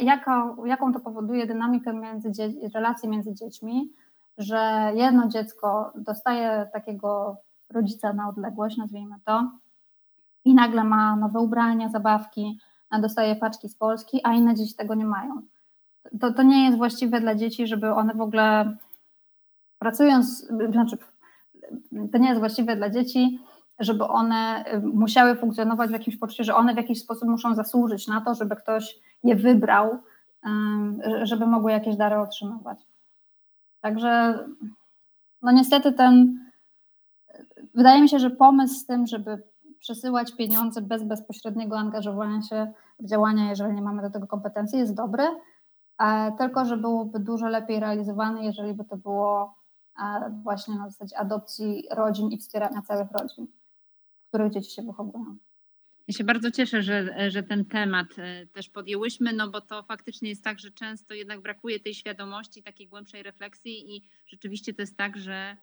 jaką, jaką to powoduje dynamikę między relacji między dziećmi, że jedno dziecko dostaje takiego rodzica na odległość, nazwijmy to, i nagle ma nowe ubrania, zabawki, dostaje paczki z Polski, a inne dzieci tego nie mają. To, to nie jest właściwe dla dzieci, żeby one w ogóle pracując, znaczy to nie jest właściwe dla dzieci, żeby one y, musiały funkcjonować w jakimś poczuciu, że one w jakiś sposób muszą zasłużyć na to, żeby ktoś je wybrał, żeby mogły jakieś dary otrzymywać. Także no niestety ten, wydaje mi się, że pomysł z tym, żeby przesyłać pieniądze bez bezpośredniego angażowania się w działania, jeżeli nie mamy do tego kompetencji, jest dobry, tylko że byłoby dużo lepiej realizowany, jeżeli by to było właśnie na zasadzie adopcji rodzin i wspierania całych rodzin, w których dzieci się wychowują.
Ja się bardzo cieszę, że, że ten temat e, też podjęłyśmy, no bo to faktycznie jest tak, że często jednak brakuje tej świadomości, takiej głębszej refleksji i rzeczywiście to jest tak, że,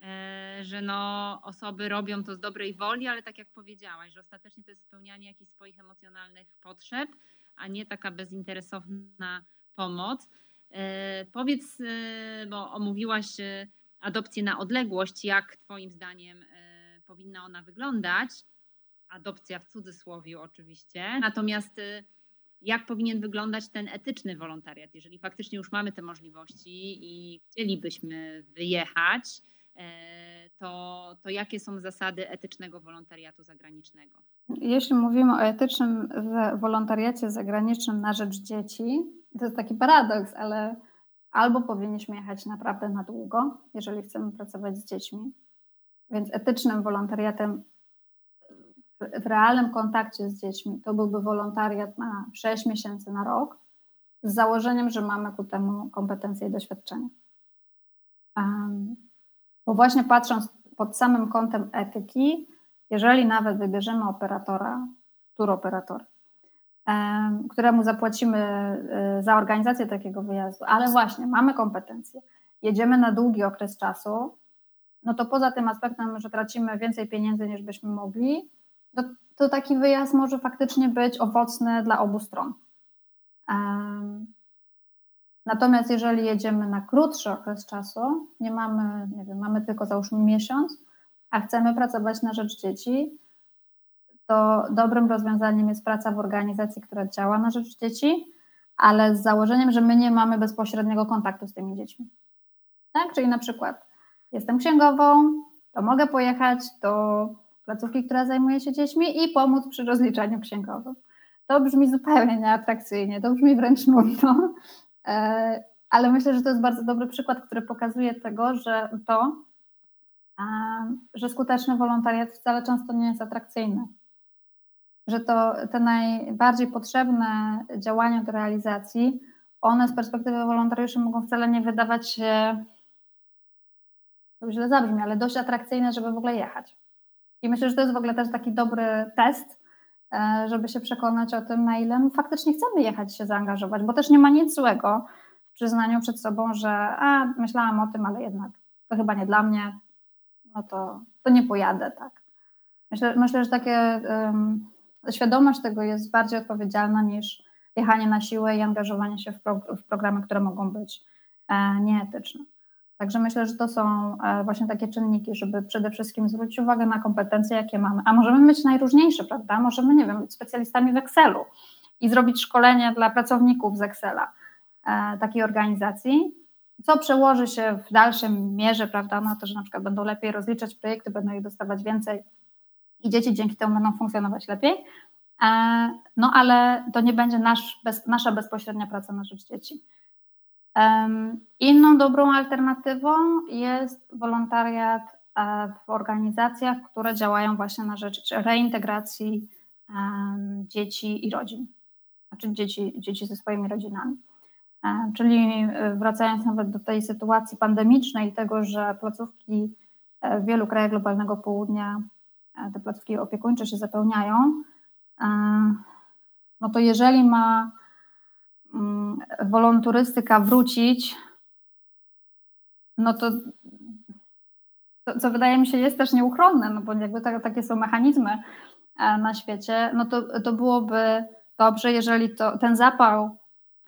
e, że no, osoby robią to z dobrej woli, ale tak jak powiedziałaś, że ostatecznie to jest spełnianie jakichś swoich emocjonalnych potrzeb, a nie taka bezinteresowna pomoc. E, powiedz, bo omówiłaś adopcję na odległość, jak Twoim zdaniem e, powinna ona wyglądać? Adopcja w cudzysłowie oczywiście. Natomiast e, jak powinien wyglądać ten etyczny wolontariat, jeżeli faktycznie już mamy te możliwości i chcielibyśmy wyjechać, e, to, to jakie są zasady etycznego wolontariatu zagranicznego?
Jeśli mówimy o etycznym wolontariacie zagranicznym na rzecz dzieci, to jest taki paradoks, ale albo powinniśmy jechać naprawdę na długo, jeżeli chcemy pracować z dziećmi. Więc etycznym wolontariatem w realnym kontakcie z dziećmi to byłby wolontariat na 6 miesięcy na rok, z założeniem, że mamy ku temu kompetencje i doświadczenie. Um, bo właśnie patrząc pod samym kątem etyki, jeżeli nawet wybierzemy operatora, turoperator, któremu zapłacimy e, za organizację takiego wyjazdu, ale właśnie mamy kompetencje, jedziemy na długi okres czasu, no to poza tym aspektem, że tracimy więcej pieniędzy niż byśmy mogli, to, to taki wyjazd może faktycznie być owocny dla obu stron. Natomiast jeżeli jedziemy na krótszy okres czasu, nie mamy, nie wiem, mamy tylko załóżmy miesiąc, a chcemy pracować na rzecz dzieci, to dobrym rozwiązaniem jest praca w organizacji, która działa na rzecz dzieci, ale z założeniem, że my nie mamy bezpośredniego kontaktu z tymi dziećmi. Tak? Czyli na przykład jestem księgową, to mogę pojechać do placówki, która zajmuje się dziećmi i pomóc przy rozliczaniu księgowym. To brzmi zupełnie nieatrakcyjnie, to brzmi wręcz nudno, e, ale myślę, że to jest bardzo dobry przykład, który pokazuje tego, że to, że skuteczny wolontariat wcale często nie jest atrakcyjny. Że to te najbardziej potrzebne działania do realizacji, one z perspektywy wolontariuszy mogą wcale nie wydawać się, to źle zabrzmi, ale dość atrakcyjne, żeby w ogóle jechać. I myślę, że to jest w ogóle też taki dobry test, e, żeby się przekonać o tym, na ile faktycznie chcemy jechać się zaangażować, bo też nie ma nic złego w przyznaniu przed sobą, że a, myślałam o tym, ale jednak to chyba nie dla mnie, no to, to nie pojadę, tak. Myślę, myślę że takie um, świadomość tego jest bardziej odpowiedzialna niż jechanie na siłę i angażowanie się w, w programy, które mogą być e, nieetyczne. Także myślę, że to są e, właśnie takie czynniki, żeby przede wszystkim zwrócić uwagę na kompetencje, jakie mamy. A możemy być najróżniejsze, prawda? Możemy, nie wiem, być specjalistami w Excelu i zrobić szkolenie dla pracowników z Excela e, takiej organizacji, co przełoży się w dalszym mierze, prawda, na to, że na przykład będą lepiej rozliczać projekty, będą ich dostawać więcej i dzieci dzięki temu będą funkcjonować lepiej. E, no ale to nie będzie nasz, bez, nasza bezpośrednia praca na rzecz dzieci. Inną dobrą alternatywą jest wolontariat e, w organizacjach, które działają właśnie na rzecz reintegracji dzieci i rodzin, znaczy dzieci, dzieci ze swoimi rodzinami. E, czyli wracając nawet do tej sytuacji pandemicznej, tego, że placówki w wielu krajach globalnego południa, te placówki opiekuńcze się zapełniają, no to jeżeli ma Mm, wolonturystyka wrócić, no to co, co, wydaje mi się jest też nieuchronne, no bo jakby tak, takie są mechanizmy e, na świecie, no to, to byłoby dobrze, jeżeli to, ten zapał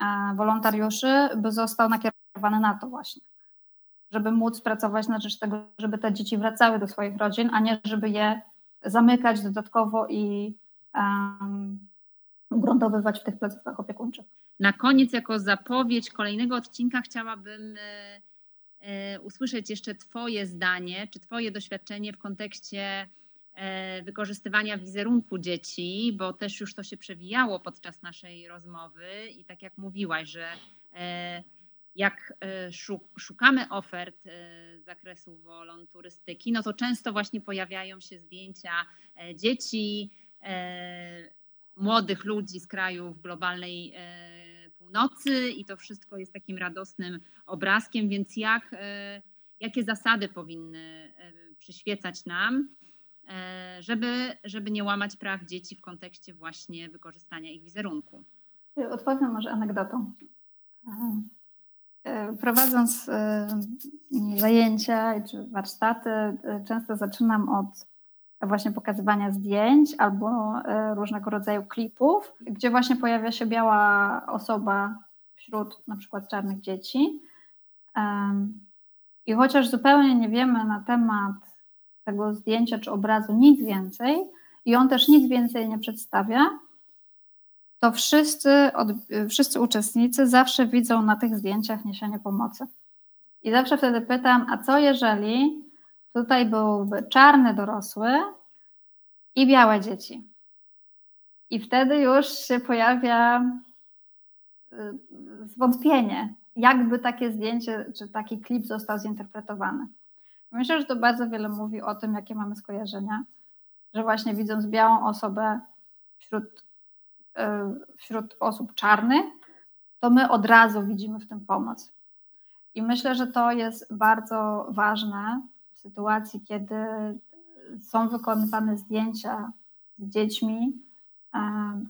e, wolontariuszy by został nakierowany na to właśnie, żeby móc pracować na rzecz tego, żeby te dzieci wracały do swoich rodzin, a nie żeby je zamykać dodatkowo i um, ugruntowywać w tych placówkach opiekuńczych.
Na koniec, jako zapowiedź kolejnego odcinka, chciałabym e, e, usłyszeć jeszcze Twoje zdanie, czy Twoje doświadczenie w kontekście e, wykorzystywania wizerunku dzieci, bo też już to się przewijało podczas naszej rozmowy i tak jak mówiłaś, że jak szukamy ofert z zakresu wolonturystyki, no to często właśnie pojawiają się zdjęcia dzieci, młodych ludzi z krajów globalnej północy i to wszystko jest takim radosnym obrazkiem, więc jak, e, jakie zasady powinny e, przyświecać nam, e, żeby, żeby nie łamać praw dzieci w kontekście właśnie wykorzystania ich wizerunku?
Odpowiem może anegdotą. Prowadząc zajęcia czy warsztaty, często zaczynam od właśnie pokazywania zdjęć albo e, różnego rodzaju klipów, gdzie właśnie pojawia się biała osoba wśród na przykład czarnych dzieci. I chociaż zupełnie nie wiemy na temat tego zdjęcia czy obrazu nic więcej, i on też nic więcej nie przedstawia, to wszyscy, od, wszyscy uczestnicy zawsze widzą na tych zdjęciach niesienie pomocy. I zawsze wtedy pytam, a co jeżeli Tutaj byłby czarny dorosły i białe dzieci. I wtedy już się pojawia y, zwątpienie, jakby takie zdjęcie czy taki klip został zinterpretowany. Myślę, że to bardzo wiele mówi o tym, jakie mamy skojarzenia, że właśnie widząc białą osobę wśród, wśród osób czarnych, to my od razu widzimy w tym pomoc. I myślę, że to jest bardzo ważne, sytuacji, kiedy są wykonywane zdjęcia z dziećmi,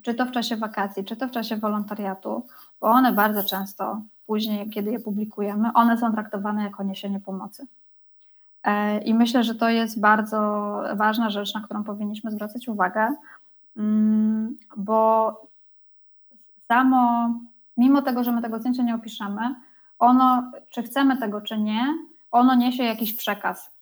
czy to w czasie wakacji, czy to w czasie wolontariatu, bo one bardzo często później, kiedy je publikujemy, one są traktowane jako niesienie pomocy. E, I myślę, że to jest bardzo ważna rzecz, na którą powinniśmy zwracać uwagę, bo samo, mimo tego, że my tego zdjęcia nie opiszemy, ono, czy chcemy tego, czy nie, ono niesie jakiś przekaz.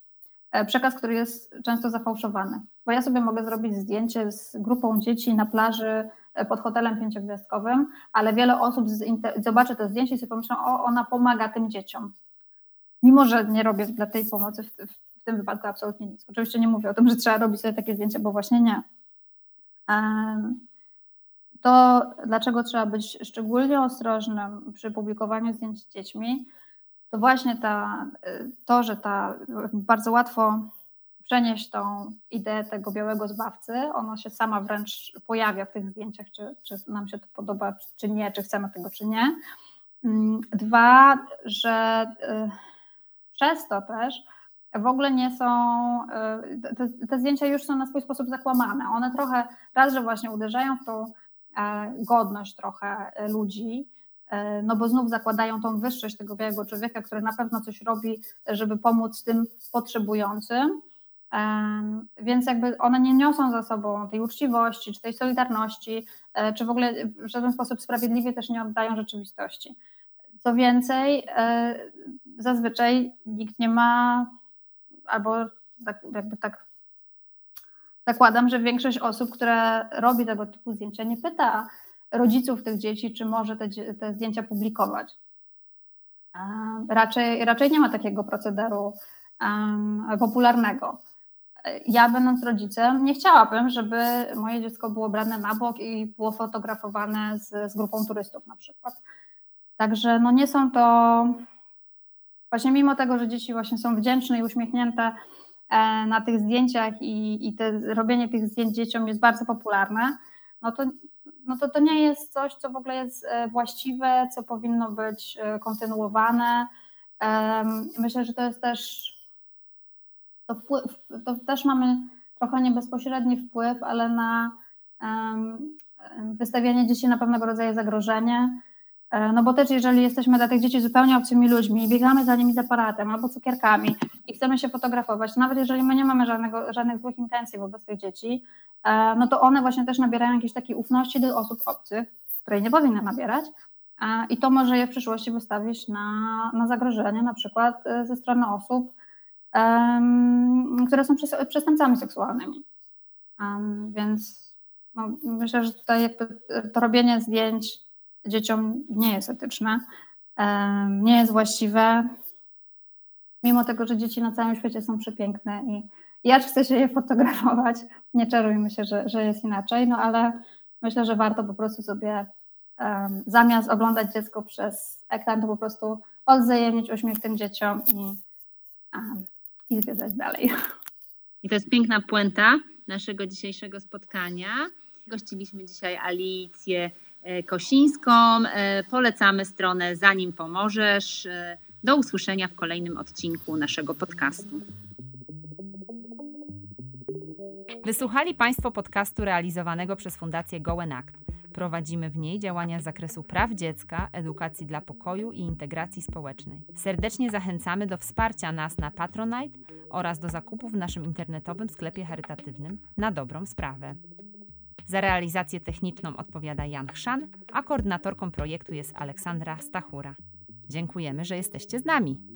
E, przekaz, który jest często zafałszowany. Bo ja sobie mogę zrobić zdjęcie z grupą dzieci na plaży e, pod hotelem pięciogwiazdkowym, ale wiele osób zobaczy to zdjęcie i sobie pomyślą, o, ona pomaga tym dzieciom. Mimo, że nie robię dla tej pomocy w, w tym wypadku absolutnie nic. Oczywiście nie mówię o tym, że trzeba robić sobie takie zdjęcia, bo właśnie nie. To dlaczego trzeba być szczególnie ostrożnym przy publikowaniu zdjęć z dziećmi, to właśnie ta, to, że ta bardzo łatwo przenieść tą ideę tego białego zbawcy, ona się sama wręcz pojawia w tych zdjęciach, czy, czy nam się to podoba, czy nie, czy chcemy tego, czy nie. Mm, dwa, że y, przez to też w ogóle nie są, y, te, te, zdjęcia już są na swój sposób zakłamane. One trochę, raz, że właśnie uderzają w tą e, godność trochę ludzi, e, no bo znów zakładają tą wyższość tego białego człowieka, który na pewno coś robi, żeby pomóc tym potrzebującym. Więc jakby one nie niosą za sobą tej uczciwości, czy tej solidarności, e, czy w ogóle w żaden sposób sprawiedliwie też nie oddają rzeczywistości. Co więcej, zazwyczaj nikt nie ma, albo jakby tak zakładam, że większość osób, które robi tego typu zdjęcia, nie pyta rodziców tych dzieci, czy może te, te zdjęcia publikować. Raczej, raczej nie ma takiego procederu um, popularnego. Ja, będąc rodzicem, nie chciałabym, żeby moje dziecko było brane na bok i było fotografowane z, z grupą turystów na przykład. Także no nie są to Właśnie mimo tego, że dzieci właśnie są wdzięczne i uśmiechnięte e, na tych zdjęciach i, i te, robienie tych zdjęć dzieciom jest bardzo popularne, no to, no to to nie jest coś, co w ogóle jest e, właściwe, co powinno być e, kontynuowane. Myślę, że to jest też, to, wpływ, to też mamy trochę niebezpośredni wpływ, ale na wystawianie dzieci na pewnego rodzaju zagrożenie, no bo też jeżeli jesteśmy dla tych dzieci zupełnie obcymi ludźmi, biegamy za nimi z aparatem albo cukierkami i chcemy się fotografować, nawet jeżeli my nie mamy żadnego, żadnych złych intencji wobec tych dzieci, e, no to one właśnie też nabierają jakiejś takiej ufności do osób obcych, której nie powinny nabierać e, i to może je w przyszłości wystawić na, na zagrożenie na przykład ze strony osób, um, które są przestępcami seksualnymi. Um, więc no, myślę, że tutaj jakby to robienie zdjęć dzieciom nie jest etyczne, nie jest właściwe, mimo tego, że dzieci na całym świecie są przepiękne i ja chcę się je fotografować, nie czarujmy się, że, że jest inaczej, no ale myślę, że warto po prostu sobie zamiast oglądać dziecko przez ekran, to po prostu odwzajemnić uśmiech tym dzieciom i, i zwiedzać dalej.
I to jest piękna puenta naszego dzisiejszego spotkania. Gościliśmy dzisiaj Alicję Kosińską. E, polecamy stronę Zanim Pomożesz. E, do usłyszenia w kolejnym odcinku naszego podcastu. Wysłuchali Państwo podcastu realizowanego przez Fundację Gołen Act. Prowadzimy w niej działania z zakresu praw dziecka, edukacji dla pokoju i integracji społecznej. Serdecznie zachęcamy do wsparcia nas na Patronite oraz do zakupów w naszym internetowym sklepie charytatywnym na dobrą sprawę. Za realizację techniczną odpowiada Jan Chrzan, a koordynatorką projektu jest Aleksandra Stachura. Dziękujemy, że jesteście z nami.